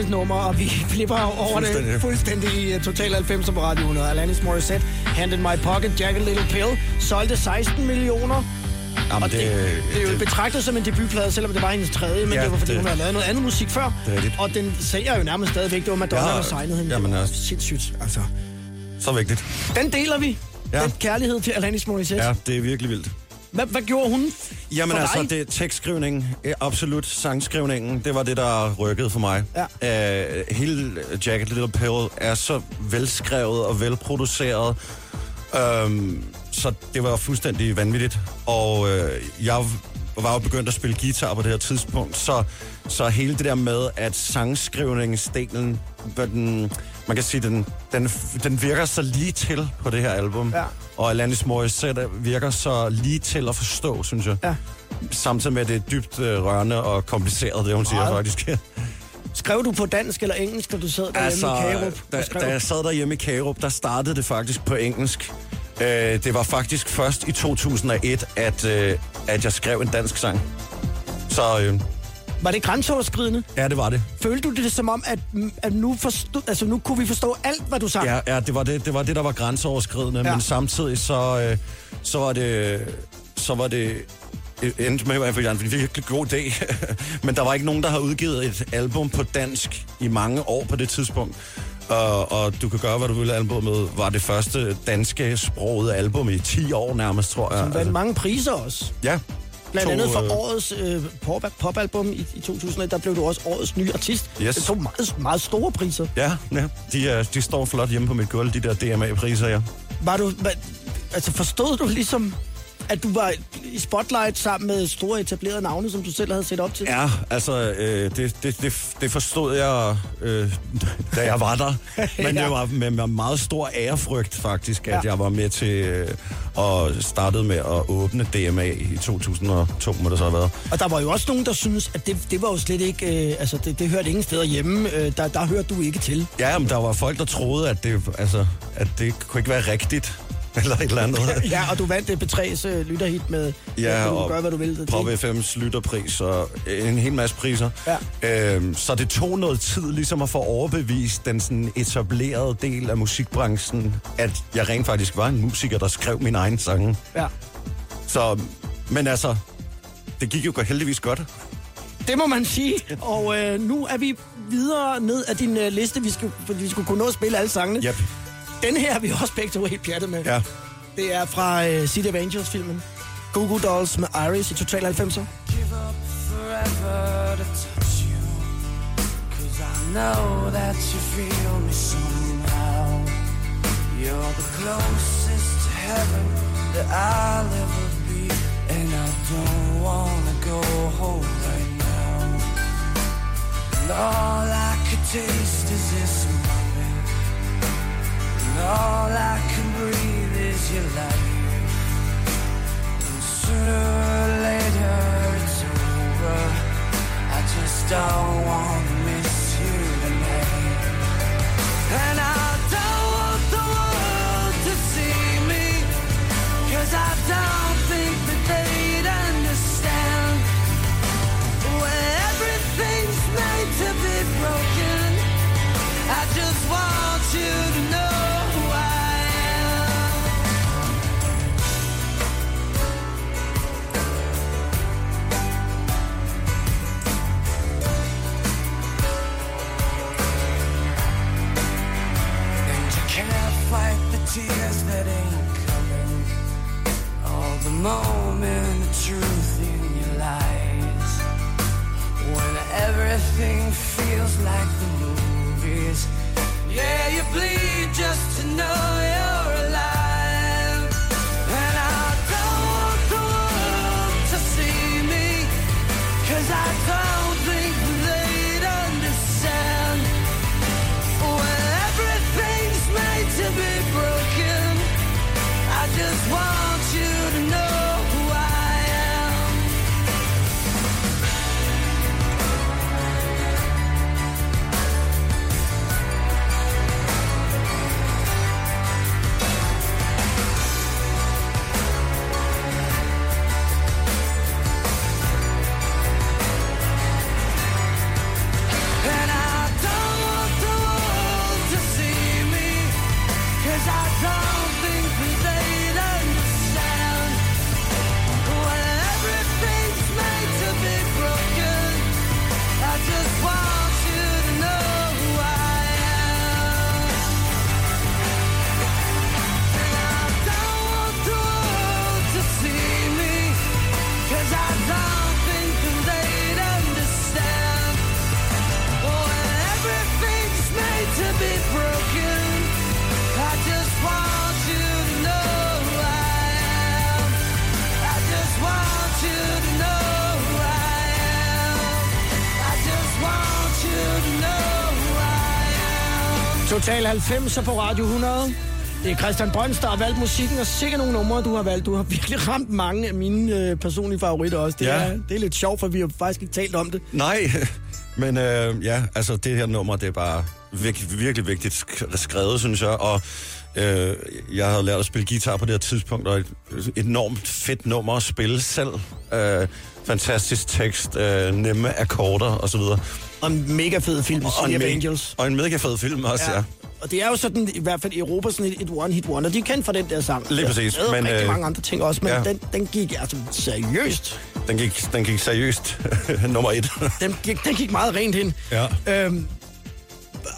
Gammelt nummer, og vi [laughs] flipper over det Fuldstændig. i uh, Total 90 på Radio 100. Alanis Morissette, Hand in My Pocket, Jack a Little Pill, solgte 16 millioner. Jamen, Og det, det, er jo betragtet som en debutplade, selvom det var hendes tredje, men Ja, det var fordi, det- hun havde lavet noget andet musik før. Det er. Og den sælger jo nærmest stadigvæk. Det var Madonna, Ja, der signede hende. jamen, det var altså- sindssygt, altså. så vigtigt. Den deler vi. Ja. Den kærlighed til Alanis Morissette. Ja. det er virkelig vildt. Hvad, hvad gjorde hun Jamen for altså, dig? det er tekstskrivning, eh, absolut sangskrivningen, det var det, der rykkede for mig. Ja. Uh, hele Jacket Little Pill er så velskrevet og velproduceret, um, så det var fuldstændig vanvittigt. Og uh, jeg var jo begyndt at spille guitar på det her tidspunkt, så, så hele det der med, at sangskrivningsdelen, den, man kan sige, den, den, den virker så lige til på det her album. Ja. Og Alanis Morissette virker så lige til at forstå, synes jeg. Ja. Samtidig med, at det er dybt øh, rørende og kompliceret, det hun siger Meget. faktisk. [laughs] Skrev du på dansk eller engelsk, da du sad derhjemme altså, i Kagerup? da, da jeg sad derhjemme i Kagerup, der startede det faktisk på engelsk. Øh, det var faktisk først i 2001, at, øh, at jeg skrev en dansk sang. Så øh, Var det grænseoverskridende? Ja, det var det. Følte du det som om, at, at nu, forstod, altså, nu kunne vi forstå alt, hvad du sagde? Ja, ja det, var det, det var det, der var grænseoverskridende, Ja. men samtidig så, øh, så var det... Så var det øh, endte med i hvert fald en virkelig god idé. [laughs] men der var ikke nogen, der har udgivet et album på dansk i mange år på det tidspunkt. Og, og du kan gøre, hvad du vil. Albumet var det første danske sproget album i 10 år nærmest, tror jeg. Som vandt mange priser også. ja. Blandt To, andet for øh, årets øh, pop, popalbum i, i 2001, der blev du også årets nye artist. Yes. Det tog meget, meget store priser. Ja, ja. De, er, de står flot hjemme på mit gulv, de der DMA-priser, ja. Var du, hva, altså forstod du ligesom, at du var i spotlight sammen med store etablerede navne, som du selv havde set op til? Ja, altså, øh, det, det, det, det forstod jeg, øh, [laughs] da jeg var der. Men [laughs] Ja. det var med, med meget stor ærefrygt, faktisk, at Ja. jeg var med til øh, og startede med at åbne DMA i 2002, må det så have været. Og der var jo også nogen, der synes, at det, det var jo slet ikke, øh, altså det, det hørte ingen steder hjemme. Øh, der, der hørte du ikke til. Ja, men der var folk, der troede, at det, altså, at det kunne ikke være rigtigt. [laughs] Eller et eller andet. [laughs] Ja, og du vandt det P3's øh, lytterhit med, Ja, du og gøre, hvad du vil. Det, Pop FM's lytterpris og en hel masse priser. Ja. Øhm, så det tog noget tid ligesom at få overbevist den sådan etablerede del af musikbranchen, at jeg rent faktisk var en musiker, der skrev min egen sange. ja. Så, men altså, det gik jo heldigvis godt. Det må man sige. Og øh, nu er vi videre ned af din øh, liste, vi fordi vi skulle kunne nå at spille alle sangene. Yep. Den her er vi også begge to helt pjattet med. Ja. Det er fra øh, City of Angels-filmen. Goo Goo Dolls med Iris i Total 90'er. give up forever to touch you. Cause I know that you feel me somehow. You're the closest to heaven that I'll ever be. And I don't wanna go home right now. And all I could taste is this moment. And all I can breathe is your life. And sooner or later it's over. I just don't want to miss you tonight. And I Total 90 på Radio 100. Det er Christian Brøns, der har valgt musikken, og sikkert nogle numre, du har valgt. Du har [laughs] virkelig ramt mange af mine øh, personlige favoritter også. Det, Ja. er, det er lidt sjovt, for vi har faktisk ikke talt om det. Nej, [laughs] men øh, ja, altså det her nummer, det er bare... virkelig, virkelig vigtigt sk- skrevet, synes jeg. Og øh, jeg havde lært at spille guitar på det her tidspunkt, og et, enormt fedt nummer at spille selv. Øh, fantastisk tekst, øh, nemme akkorder osv. Og en mega fed film, Og en, me- Angels. og en mega fed film også, ja. ja. Og det er jo sådan, i hvert fald i Europa, sådan et, et one-hit wonder. De er kendt for den der sang. Lige præcis, er men, rigtig øh, mange andre ting også, men ja. den, den gik altså seriøst. Den gik, den gik seriøst [laughs] nummer et. Den gik, den gik meget rent ind. ja. Øhm,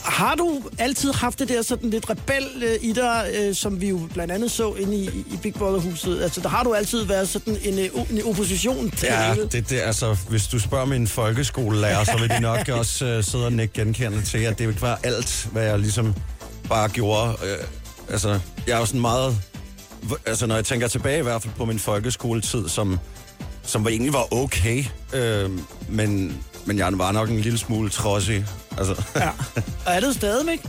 har du altid haft det der sådan lidt rebel øh, i dig, øh, som vi jo blandt andet så inde i, i Big Brother-huset? Altså, der har du altid været sådan en, øh, en opposition til det Ja, hele? det, det, altså, hvis du spørger min folkeskolelærer, så vil de nok [laughs] også uh, sidde og nikke genkendende til, at det var alt, hvad jeg ligesom bare gjorde. Uh, altså, jeg er jo sådan meget... Altså, når jeg tænker tilbage i hvert fald på min folkeskoletid, som, som var, egentlig var okay, uh, men, men jeg var nok en lille smule trodsig. Altså, Ja. [laughs] Og er det stadigvæk?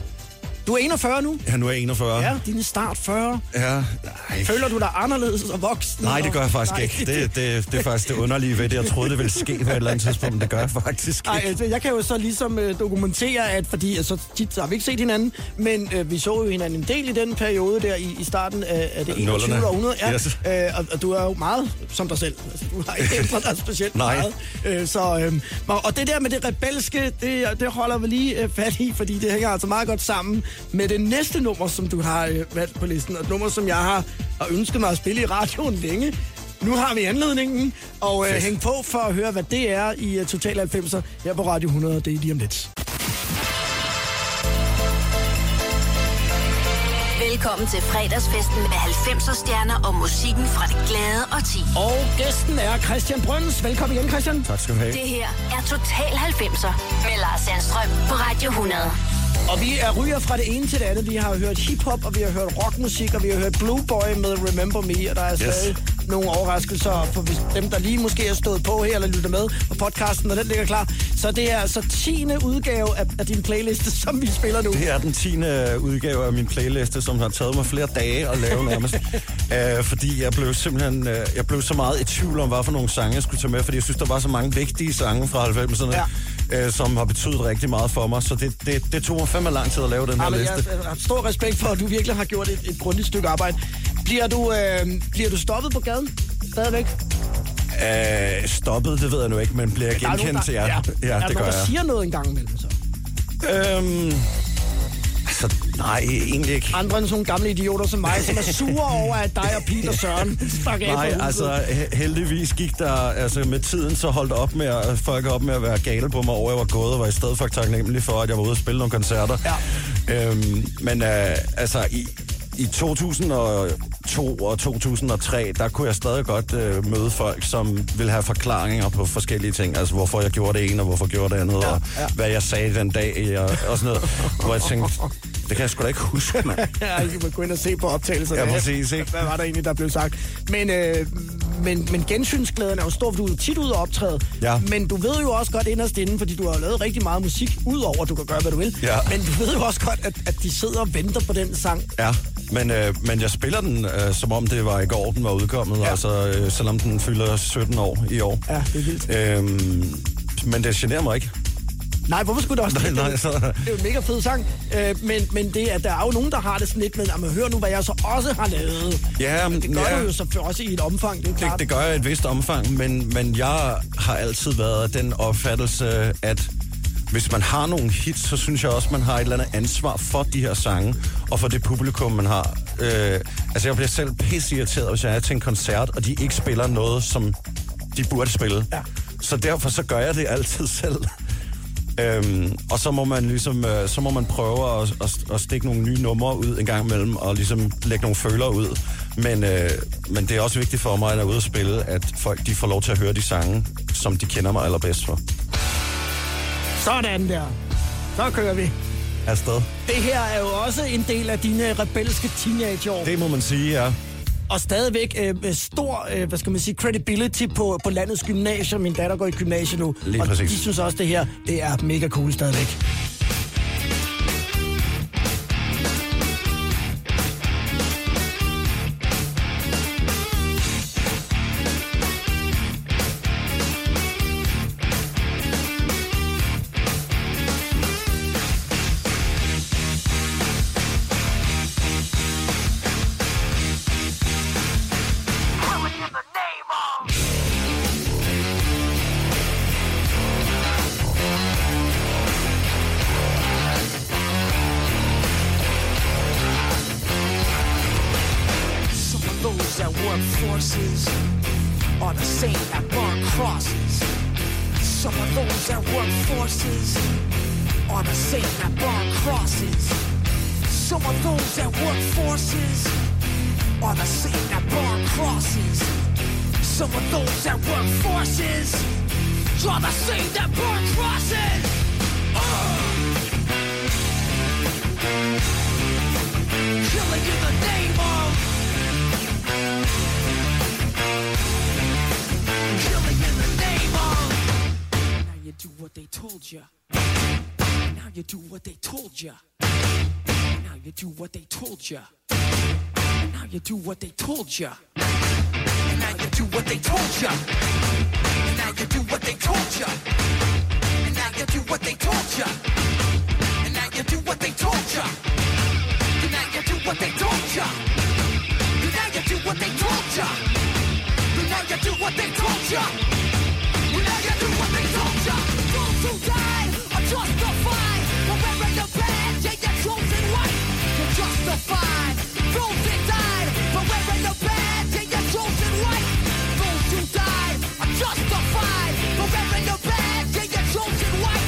Du er 41 nu? ja, nu er jeg 41. Ja, dine start 40. ja nej. Føler du dig anderledes og voksen? Nej, det gør jeg faktisk Nej. ikke. Det, det, det er faktisk det underlige ved det. Jeg troede, det ville ske på et eller andet tidspunkt, men det gør jeg faktisk Ej, ikke. altså, jeg kan jo så ligesom øh, dokumentere, at fordi altså, tit har vi ikke set hinanden, men øh, vi så jo hinanden en del i den periode der i, i starten af, af det 21. Nullerne. århundrede. Ja, Yes. øh, og, og du er jo meget som dig selv. Altså, du har ikke ændret dig specielt Nej. meget. Øh, så, øh, og, og det der med det rebelske, det, det holder vi lige øh, fat i, fordi det hænger altså meget godt sammen med det næste nummer, som du har øh, valgt på listen. Og et nummer, som jeg har, har ønsket mig at spille i radioen længe. Nu har vi anledningen, og øh, hæng på for at høre, hvad det er i uh, Total 90'er her på Radio 100, og det er lige om lidt. Velkommen til fredagsfesten med 90'er stjerner og musikken fra det glade og ti. Og gæsten er Christian Brøns. Velkommen igen, Christian. Tak skal du have. Det her er Total 90'er med Lars Sandstrøm på Radio 100. Og vi er ryger fra det ene til det andet. Vi har hørt hiphop, og vi har hørt rockmusik, og vi har hørt Blue Boy med Remember Me, og der er stadig nogle overraskelser for dem, der lige måske er stået på her eller lytter med på podcasten, og den ligger klar. Så det er altså 10. udgave af, af din playliste, [laughs] som vi spiller nu. Det er den 10. udgave af min playliste, som har taget mig flere dage at lave [laughs] nærmest. uh, fordi jeg blev simpelthen uh, jeg blev så meget i tvivl om, hvad for nogle sange jeg skulle tage med, fordi jeg synes, der var så mange vigtige sange fra 90'erne, ja. Uh, som har betydet rigtig meget for mig. Så det, det, det tog mig fandme lang tid at lave den her Ja, men liste. jeg, jeg har stor respekt for, at du virkelig har gjort et, et grundigt stykke arbejde. Bliver du, øh, bliver du stoppet på gaden? Stadigvæk? Uh, stoppet, det ved jeg nu ikke, men bliver jeg Der er nogen, genkendt? der, Ja, ja, er det der gør nogen, der jeg. siger noget en gang imellem så? Øhm, nej, egentlig ikke. Andre end sådan nogle gamle idioter som mig, som er sure over, at dig og Peter Søren stak af Nej, altså he- heldigvis gik der, altså med tiden så holdt op med at, folk op med at være gale på mig over, jeg var gået, og var i stedet for taknemmelig for, at jeg var ude og spille nogle koncerter. Ja. Øhm, men øh, altså i, i 2002 og 2003, der kunne jeg stadig godt øh, møde folk, som ville have forklaringer på forskellige ting. Altså hvorfor jeg gjorde det ene, og hvorfor jeg gjorde det andet, ja, og ja. hvad jeg sagde den dag, og, og sådan noget. Hvor jeg tænkte, det kan jeg sgu da ikke huske, mand. [laughs] Ja, I kan gå ind og se på optagelserne. Ja, præcis, ikke? Hvad var der egentlig, der blev sagt? Men, øh, men, men gensynsglæden er jo stor, for du er tit ude og optræde. Ja. Men du ved jo også godt inderst inde, fordi du har lavet rigtig meget musik, udover at du kan gøre, hvad du vil. Ja. Men du ved jo også godt, at, at de sidder og venter på den sang. Ja, men, øh, men jeg spiller den, øh, som om det var i går, den var udkommet, Ja. altså øh, selvom den fylder 17 år i år. Ja, det er vildt. Øhm, men det generer mig ikke. Nej, hvorfor skulle det også Nej, det? nej, så- Det er jo en mega fed sang. Øh, men, men det, at der er jo nogen, der har det sådan lidt med, at man hører nu, hvad jeg så også har lavet. Ja, Men det gør ja. jo så også i et omfang, det er jo Det, klart. det gør jeg i et vist omfang, men, men jeg har altid været den opfattelse, at hvis man har nogle hits, så synes jeg også, man har et eller andet ansvar for de her sange, og for det publikum, man har. Øh, altså, jeg bliver selv pisseirriteret, hvis jeg er til en koncert, og de ikke spiller noget, som de burde spille. Ja. Så derfor så gør jeg det altid [laughs] selv. Øhm, og så må man ligesom, øh, så må man prøve at, at, at stikke nogle nye numre ud en gang imellem, og ligesom lægge nogle føler ud. Men, øh, men det er også vigtigt for mig, at jeg er ude at spille, at folk de får lov til at høre de sange, som de kender mig allerbedst for. Sådan der. Så kører vi. Afsted. Det her er jo også en del af dine rebelske teenageår. Det må man sige, ja. Og stadigvæk øh, stor, øh, hvad skal man sige, credibility på, på landets gymnasier. Min datter går i gymnasiet nu. Lige og præcis. de synes også, det her det er mega cool stadigvæk. Forces are the same that burn crosses. Some of those that work forces are the same that burn crosses. Some of those that work forces are the same that burn crosses. Some of those that work forces are the same that burn crosses. Uh! Killing in the name of. Do what they told you. Now you do what they told you. Now you do what they told you. Now you do what they told you. Now you do what they told you. Now you do what they told you. Now you do what they told you. Now you do what they told you. Now you do what they told ya. And now you do what they told ya. And now you do what they told ya. And now you do what they wearing the badge chosen white. Those died wearing the badge chosen white. Those who died are justified wearing the badge chosen white.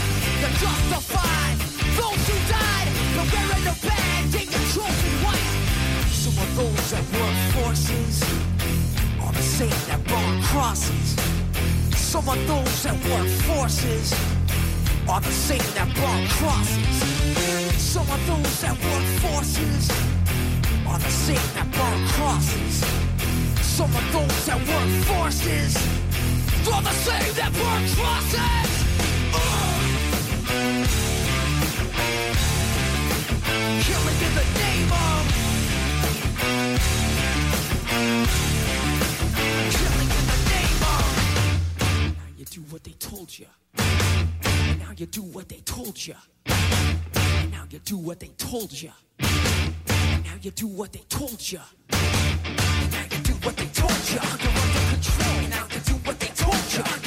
Those who died wearing the badge chosen white. Some of those that work forces are the same that burn crosses. Some of those that work forces are the same that burn crosses. Some of those that work forces are the same that burn crosses. Some of those that work forces are the same that burn crosses. Killing in the name of. Killing in the name of. Now you do what they told you. Now you do what they told you. And now you do what they told you. And now you do what they told you. And now you do what they told you. You're under control. And now you do what they told you.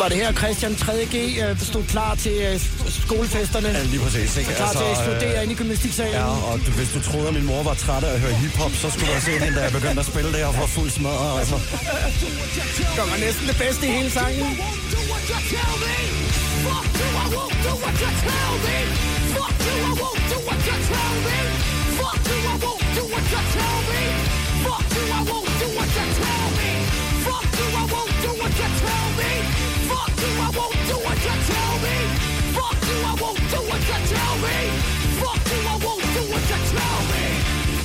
Var det her Christian 3G øh, stod klar til øh, skolefesterne? Ja, lige præcis. Ikke? Klar til at eksplodere øh, inde i gymnastiksalen? Ja, og du, hvis du troede, at min mor var træt af at høre hiphop, så skulle du have set hende, da jeg begyndte at spille det her for fuld smadret. Altså. Det var næsten det bedste i hele sangen.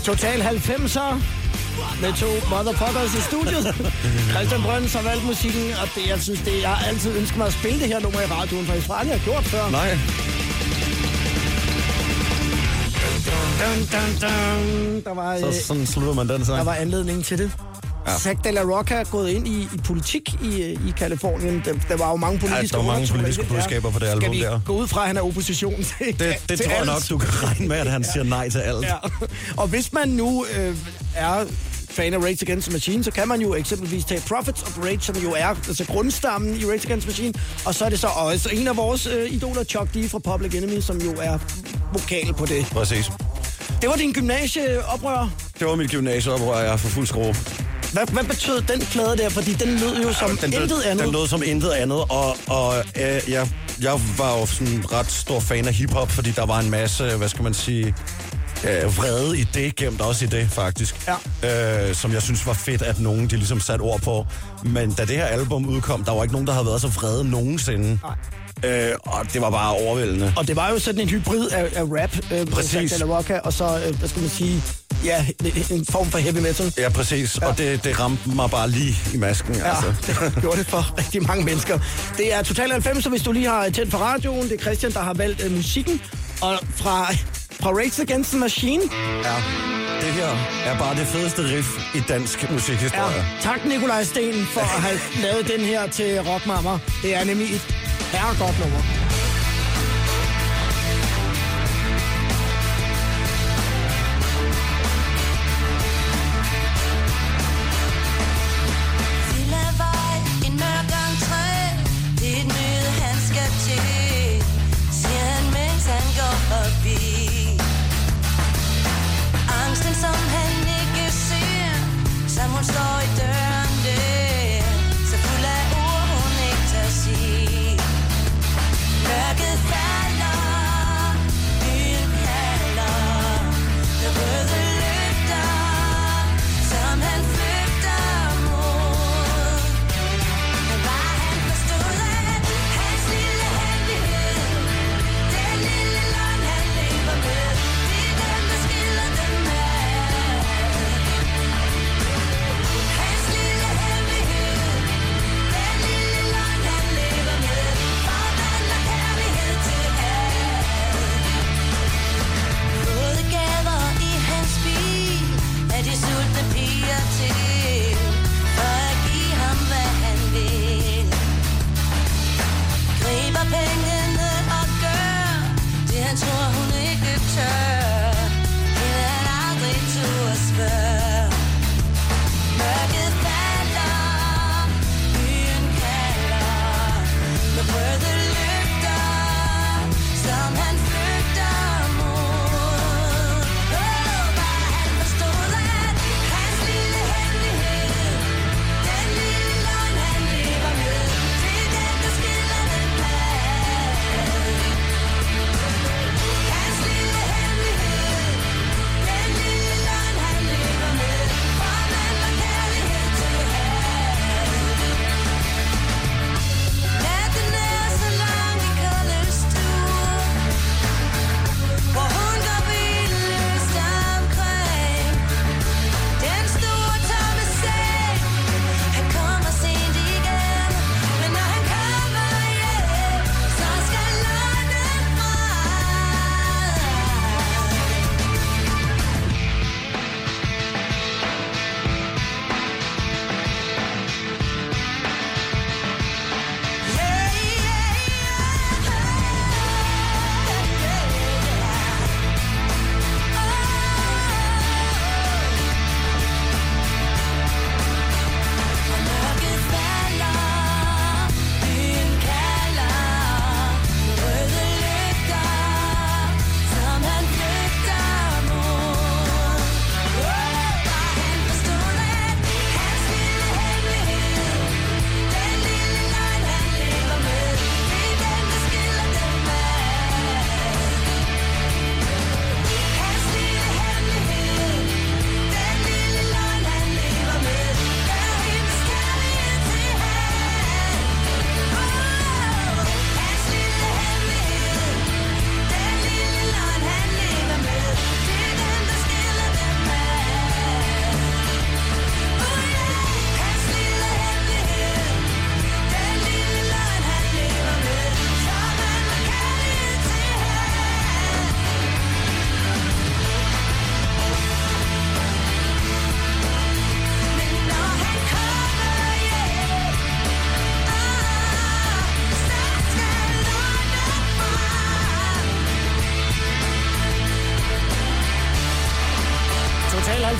Total 90'er med to motherfuckers i studiet. [laughs] Christian Brøns har valgt musikken, og det, jeg synes, det, jeg har altid ønsket mig at spille det her nummer i radioen, for jeg har aldrig har gjort før. Nej. Dun, dun, dun. Der var, øh, Så sådan slutter man den sang. der var anledning til det. Ja. Ja. Zach de la Rocca er gået ind i, i politik i, i Kalifornien. Der, der var jo mange politiske der var mange politiske budskaber på det album Skal vi der. gå ud fra, at han er opposition til Det, det til tror jeg alt? nok, du kan regne med, at han siger nej til alt. Ja. Og hvis man nu øh, er fan af Rage Against the Machine, så kan man jo eksempelvis tage Profits of Rage, som jo er altså grundstammen i Rage Against the Machine, og så er det så også en af vores øh, idoler, Chuck D fra Public Enemy, som jo er vokal på det. Præcis. Det var din gymnasieoprør. Det var mit gymnasieoprør, jeg er for fuld skrue. Hvad, hvad betød den plade der? Fordi den lød jo som den, intet andet. Den lød som intet andet, og, og øh, jeg, jeg var jo sådan ret stor fan af hiphop, fordi der var en masse, hvad skal man sige, øh, vrede i det, gemt også i det, faktisk. Ja. Øh, som jeg synes var fedt, at nogen de ligesom satte ord på. Men da det her album udkom, der var ikke nogen, der havde været så vrede nogensinde. Nej. Øh, og det var bare overvældende. Og det var jo sådan en hybrid af, af rap, øh, Præcis. Santana Rocca, og så, øh, hvad skal man sige, ja, en form for heavy metal. Ja, præcis. Ja. Og det, det ramte mig bare lige i masken, Ja, altså. [laughs] det gjorde det for rigtig mange mennesker. Det er Total 90, så hvis du lige har tændt for radioen, det er Christian, der har valgt øh, musikken. Og fra, fra Rage Against the Machine. Ja. Det her er bare det fedeste riff i dansk musikhistorie. Ja, tak Nikolaj Sten for at have lavet den her til Rockmammer. Det er nemlig et herregodt nummer.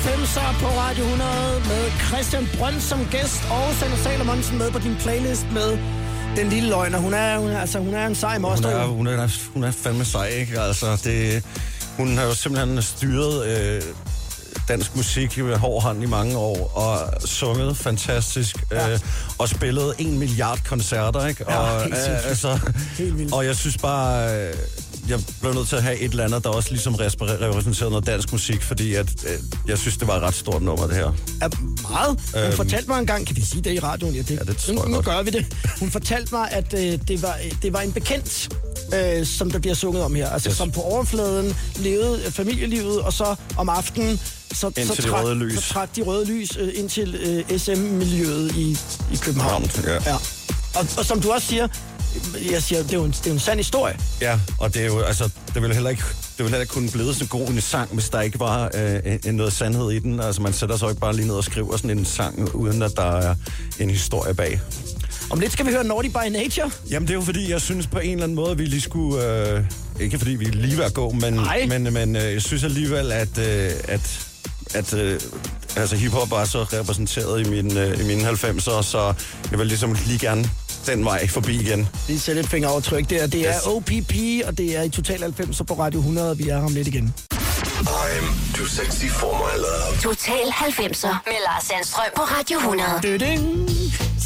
90'er på Radio 100 med Christian Brønd som gæst og Sander Salomonsen med på din playlist med den lille løgner. Hun er, hun er, altså, hun er en sej Hun moster. er, jo. hun, er, hun er fandme sej, ikke? Altså, det, hun har jo simpelthen styret øh, dansk musik med hård hånd i mange år, og sunget fantastisk, ja. øh, og spillet en milliard koncerter, ikke? Ja, og, helt sindssygt. altså, Helt vildt. og jeg synes bare, øh, jeg blev nødt til at have et eller andet, der også ligesom repræ- repræsenterede noget dansk musik, fordi at, øh, jeg synes, det var et ret stort nummer, det her. er meget. Hun Øhm. fortalte mig engang, kan vi sige det i radioen? Ja, det, ja, det tror nu, jeg nu gør vi det. Hun fortalte mig, at øh, det, var, det var en bekendt, øh, som der bliver sunget om her. Altså, Yes. som på overfladen levede øh, familielivet, og så om aftenen, så, Ind så, trak, røde lys. så trak de røde lys øh, ind til øh, SM-miljøet i, i København. Ja. ja. Og, og som du også siger, jeg siger, det er jo en, det er en sand historie. Ja, og det er jo, altså, det ville heller ikke, det ville heller ikke kunne blive så god en sang, hvis der ikke var øh, en, noget sandhed i den. Altså, man sætter sig jo ikke bare lige ned og skriver sådan en sang, uden at der er en historie bag. Om lidt skal vi høre Naughty by Nature. Jamen, det er jo fordi, jeg synes på en eller anden måde, at vi lige skulle... Øh, ikke fordi vi lige at gå, men, Nej. men, men øh, jeg synes alligevel, at, øh, at, at øh, altså, hiphop er så repræsenteret i mine, øh, i mine 90'er, så jeg vil ligesom lige gerne den vej forbi igen. Lige sætte et fingeraftryk der. Det er Yes. OPP, og det er i Total 90 på Radio 100, og vi er her om lidt igen. I'm too sexy for my love. Total 90'er med Lars Sandstrøm på Radio 100. Døding.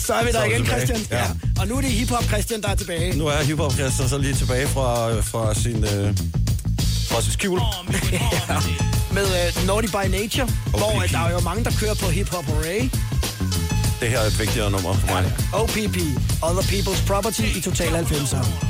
Så er vi der er igen, tilbage. Christian. Ja. Og nu er det hiphop Christian, der er tilbage. Nu er hiphop Christian så lige tilbage fra, fra sin... Øh, fra sin skjul. [laughs] Med uh, Naughty by Nature, hvor uh, der er jo mange, der kører på hiphop array. Det her er et vigtigere nummer for mig. OPP, Other People's Property i Total 90'er.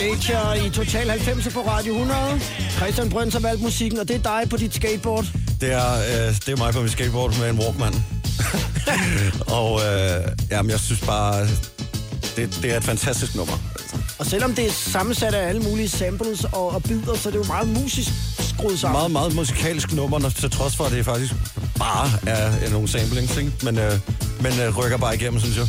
Nature i Total 90 på Radio 100. Christian Brøns har valgt musikken, og det er dig på dit skateboard. Det er, øh, det er mig på mit skateboard med en Walkman. [laughs] og øh, jamen, jeg synes bare, det, det er et fantastisk nummer. Og selvom det er sammensat af alle mulige samples og, og bidder, så er det jo meget musisk skruet sammen. Meget, meget musikalsk nummer, til trods for, at det faktisk bare er nogle samplings, ikke? Men, øh, men øh, rykker bare igennem, synes jeg.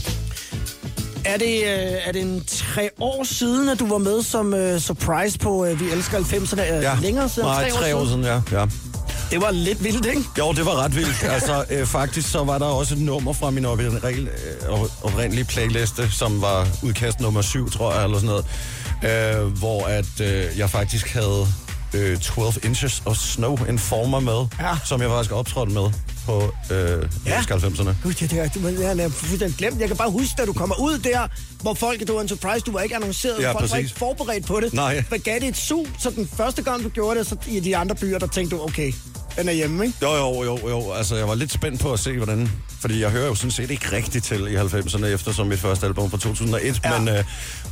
Er det, øh, er det en tre år siden, at du var med som øh, surprise på øh, Vi Elsker 90'erne? Øh, Ja, Længere siden? Nej, tre år siden, ja. ja. Det var lidt vildt, ikke? Jo, det var ret vildt. Altså, øh, faktisk så var der også et nummer fra min oprindelige, øh, oprindelige playliste, som var udkast nummer 7, tror jeg, eller sådan noget. Øh, hvor at øh, jeg faktisk havde øh, 12 Inches of Snow Informer med, Ja. som jeg faktisk optrådte med på øh, ja. 90'erne. Gud, det der, det, jeg er fuldstændig glemt. Jeg kan bare huske, da du kommer ud der, hvor folk, det var en surprise, du var ikke annonceret, Ja, folk var præcis. ikke forberedt på det. Nej. Hvad gav det et sug, så den første gang, du gjorde det, så i de andre byer, der tænkte du, okay, den er hjemme, ikke? Jo, jo, jo, jo. Altså, jeg var lidt spændt på at se, hvordan... Fordi jeg hører jo sådan set ikke rigtigt til i 90'erne, eftersom mit første album fra 2001. Ja. Men, øh,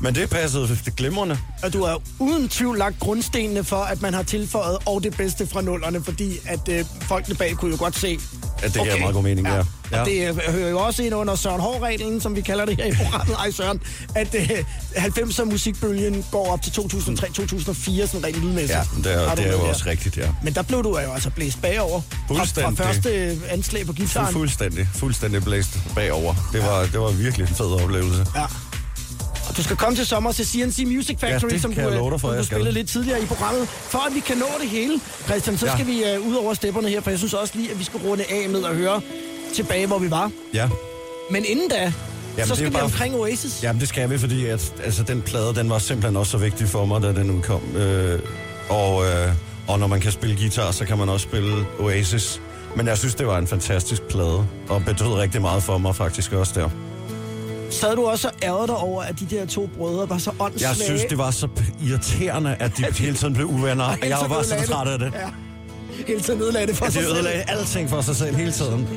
men det passede det glimrende. Og du har uden tvivl lagt grundstenene for, at man har tilføjet og det bedste fra nullerne, fordi at øh, folkene bag kunne jo godt se... At det giver meget god mening, ja. Og det øh, hører jo også ind under Søren Hård-reglen, som vi kalder det her i programmet. Ej, Søren. At øh, 90'er musikbølgen går op til 2003-2004, sådan rent lydmæssigt. Ja, det er, det er jo også rigtigt, ja. Men der blev du jo altså blæst bagover. Fra, fra Fuldstændig. første øh, anslag på gitaren. Fuldstændig, fuldstændig blæst bagover. Det var, det var virkelig en fed oplevelse. Ja. Og du skal komme til sommer til CNC Music Factory, Ja, som du, jeg øh, for, du spillede lidt tidligere i programmet. For at vi kan nå det hele, Christian, så Ja. skal vi uh, ud over stepperne her, for jeg synes også lige, at vi skal runde af med at høre tilbage, hvor vi var. Ja. Men inden da, Jamen, så skal vi bare- omkring Oasis. Jamen, det skal vi, fordi at, altså, den plade, den var simpelthen også så vigtig for mig, da den udkom. Øh, og, øh, og når man kan spille guitar, så kan man også spille Oasis. Men jeg synes, det var en fantastisk plade, og betød rigtig meget for mig faktisk også der. Sad du også og ærgede dig over, at de der to brødre var så åndssvage? Jeg synes, det var så irriterende, at de hele tiden blev uvenner. Og [laughs] Og jeg var så træt af det. Ja. Hele tiden ødelagde det for At sig selv. ødelagde alting for sig selv hele tiden.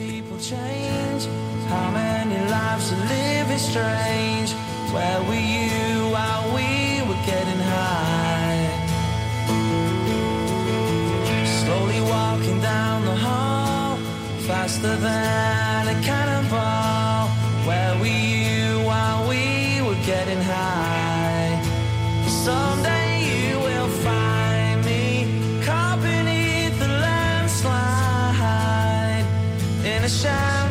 How many lives are living strange? Where were you while we were getting high? Slowly walking down the hall, faster than a cannonball. Where were you while we were getting high? Someday in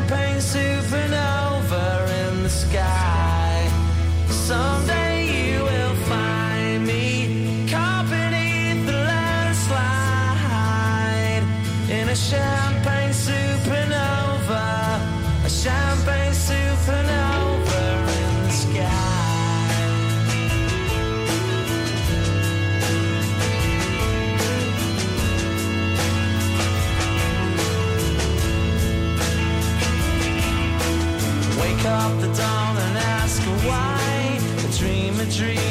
and ask why. A dream, a dream,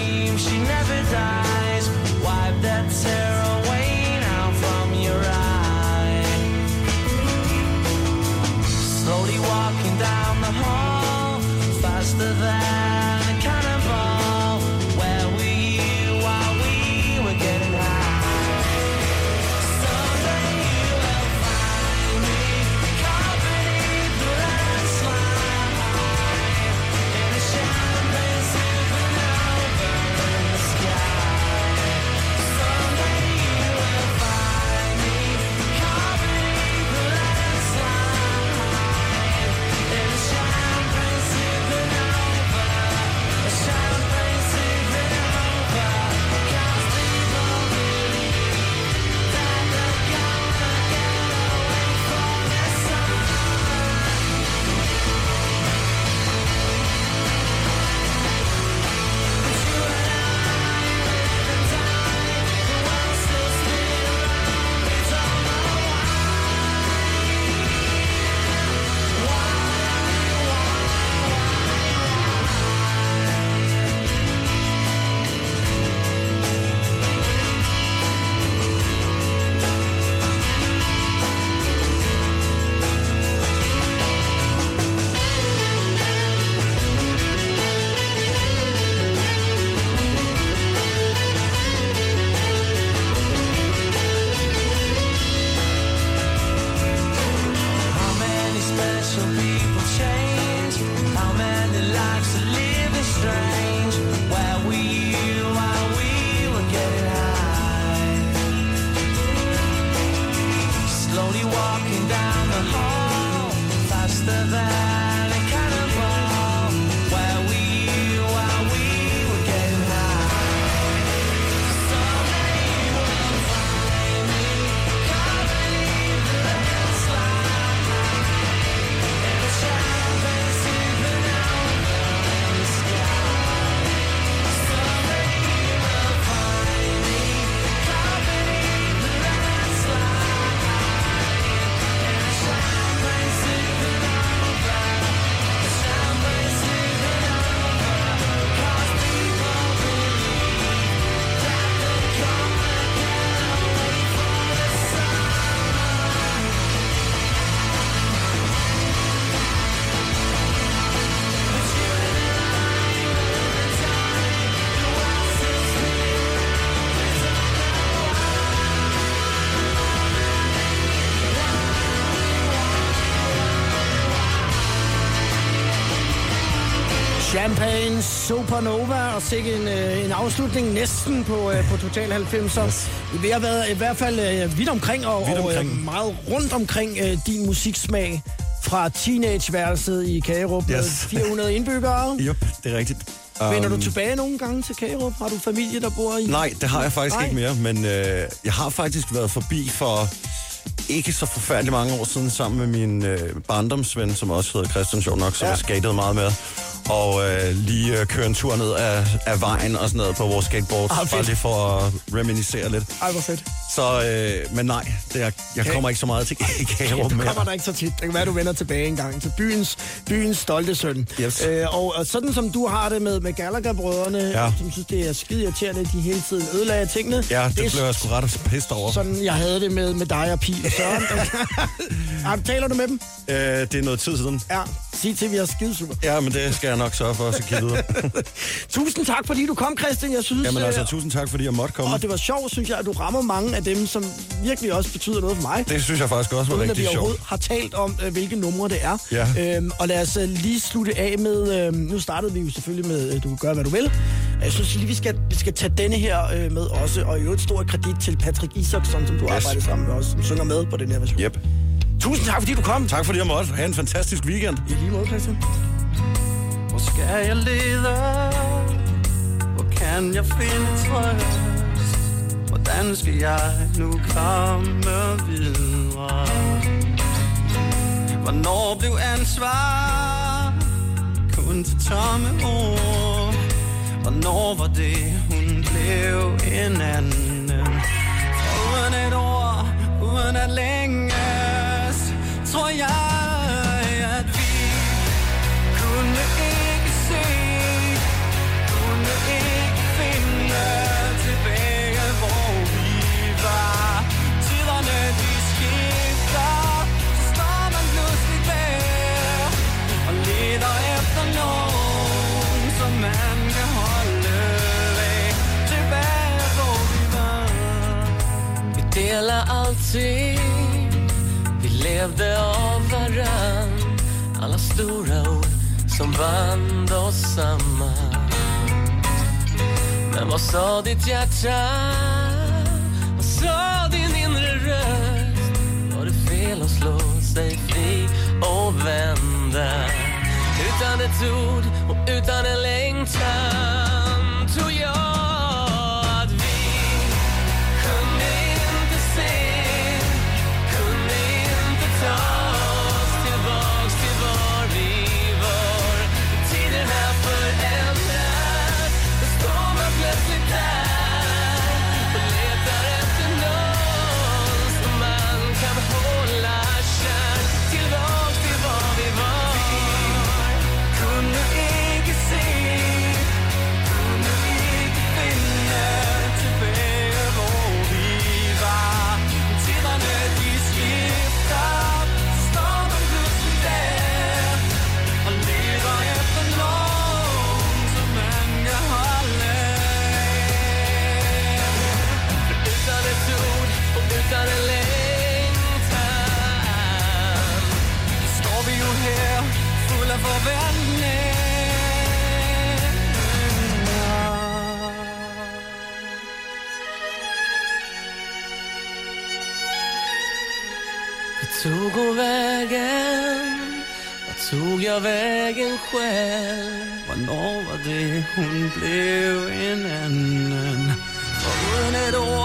Supernova og sikke en, øh, en afslutning næsten på, øh, på Total 90'er. Yes. Vi har været i hvert fald øh, vidt omkring og, Vidt og øh, omkring. meget rundt omkring øh, din musiksmag fra teenageværelset i Kagerup med Yes. 400 indbyggere. [laughs] Yep, det er rigtigt. Vender du Um, tilbage nogle gange til Kagerup? Har du familie, der bor i? Nej, det har jeg faktisk Nej. ikke mere, men øh, jeg har faktisk været forbi for ikke så forfærdeligt mange år siden sammen med min øh, barndomsven, som også hedder Christian Sjov nok, som ja. jeg skatede meget med. Og øh, lige øh, køre en tur ned af, af vejen og sådan noget på vores skateboard, Ah, bare lige for at reminiscere lidt. Ej, hvor fedt. Så, øh, men nej, det er, jeg kommer ikke så meget til [laughs] Du mere. kommer der ikke så tit. Det kan være, du vender tilbage en gang til byens, byens stolte søn. Yes. Øh, og, og sådan som du har det med, med Gallagher-brødrene, Ja. som synes, det er skide irriterende, at de hele tiden ødelagde tingene. Ja, det, det blev jeg sgu ret pissed over. sådan, jeg havde det med, med dig og Pil og Søren. [laughs] ja, taler du med dem? Øh, det er noget tid siden. Ja, sig til, at vi har skide super. Ja, men det skal jeg nok sørge for at kigge videre. [laughs] Tusind tak, fordi du kom, Christian. Jeg synes, Jamen altså, øh, tusind tak, fordi jeg måtte komme. og det var sjovt, synes jeg, at du rammer mange af dem, som virkelig også betyder noget for mig. Det synes jeg faktisk også var uden at vi rigtig sjovt. overhovedet har talt om, øh, hvilke numre det er. Ja. Øhm, og lad os øh, lige slutte af med, øh, nu startede vi jo selvfølgelig med, øh, du kan gøre, hvad du vil. Jeg synes lige, vi skal, vi skal tage denne her øh, med også, og i øvrigt stor kredit til Patrick Isaksson, som du yes. arbejder sammen med os, som synger med på den her version. Yep. Tusind tak, fordi du kom. Tak fordi jeg måtte. Ha' en fantastisk weekend. I lige måde, Christian. Hvor skal jeg lede? Hvor kan jeg finde trøst? Hvordan skal jeg nu komme videre? Hvornår blev ansvar kun til tomme ord? Hvornår var det, hun blev en anden? Uden et ord, uden at længes Tror jeg, dela allting Vi levde av varann Alla stora ord som band oss samman Men vad sa ditt hjärta? Vad sa din inre röst? Var det fel att slå sig fri och vända? Utan ett ord och utan en längtan Det vägen? Vad tog jag vägen själv? Vad var det hon blev en ännen? For hon et ord,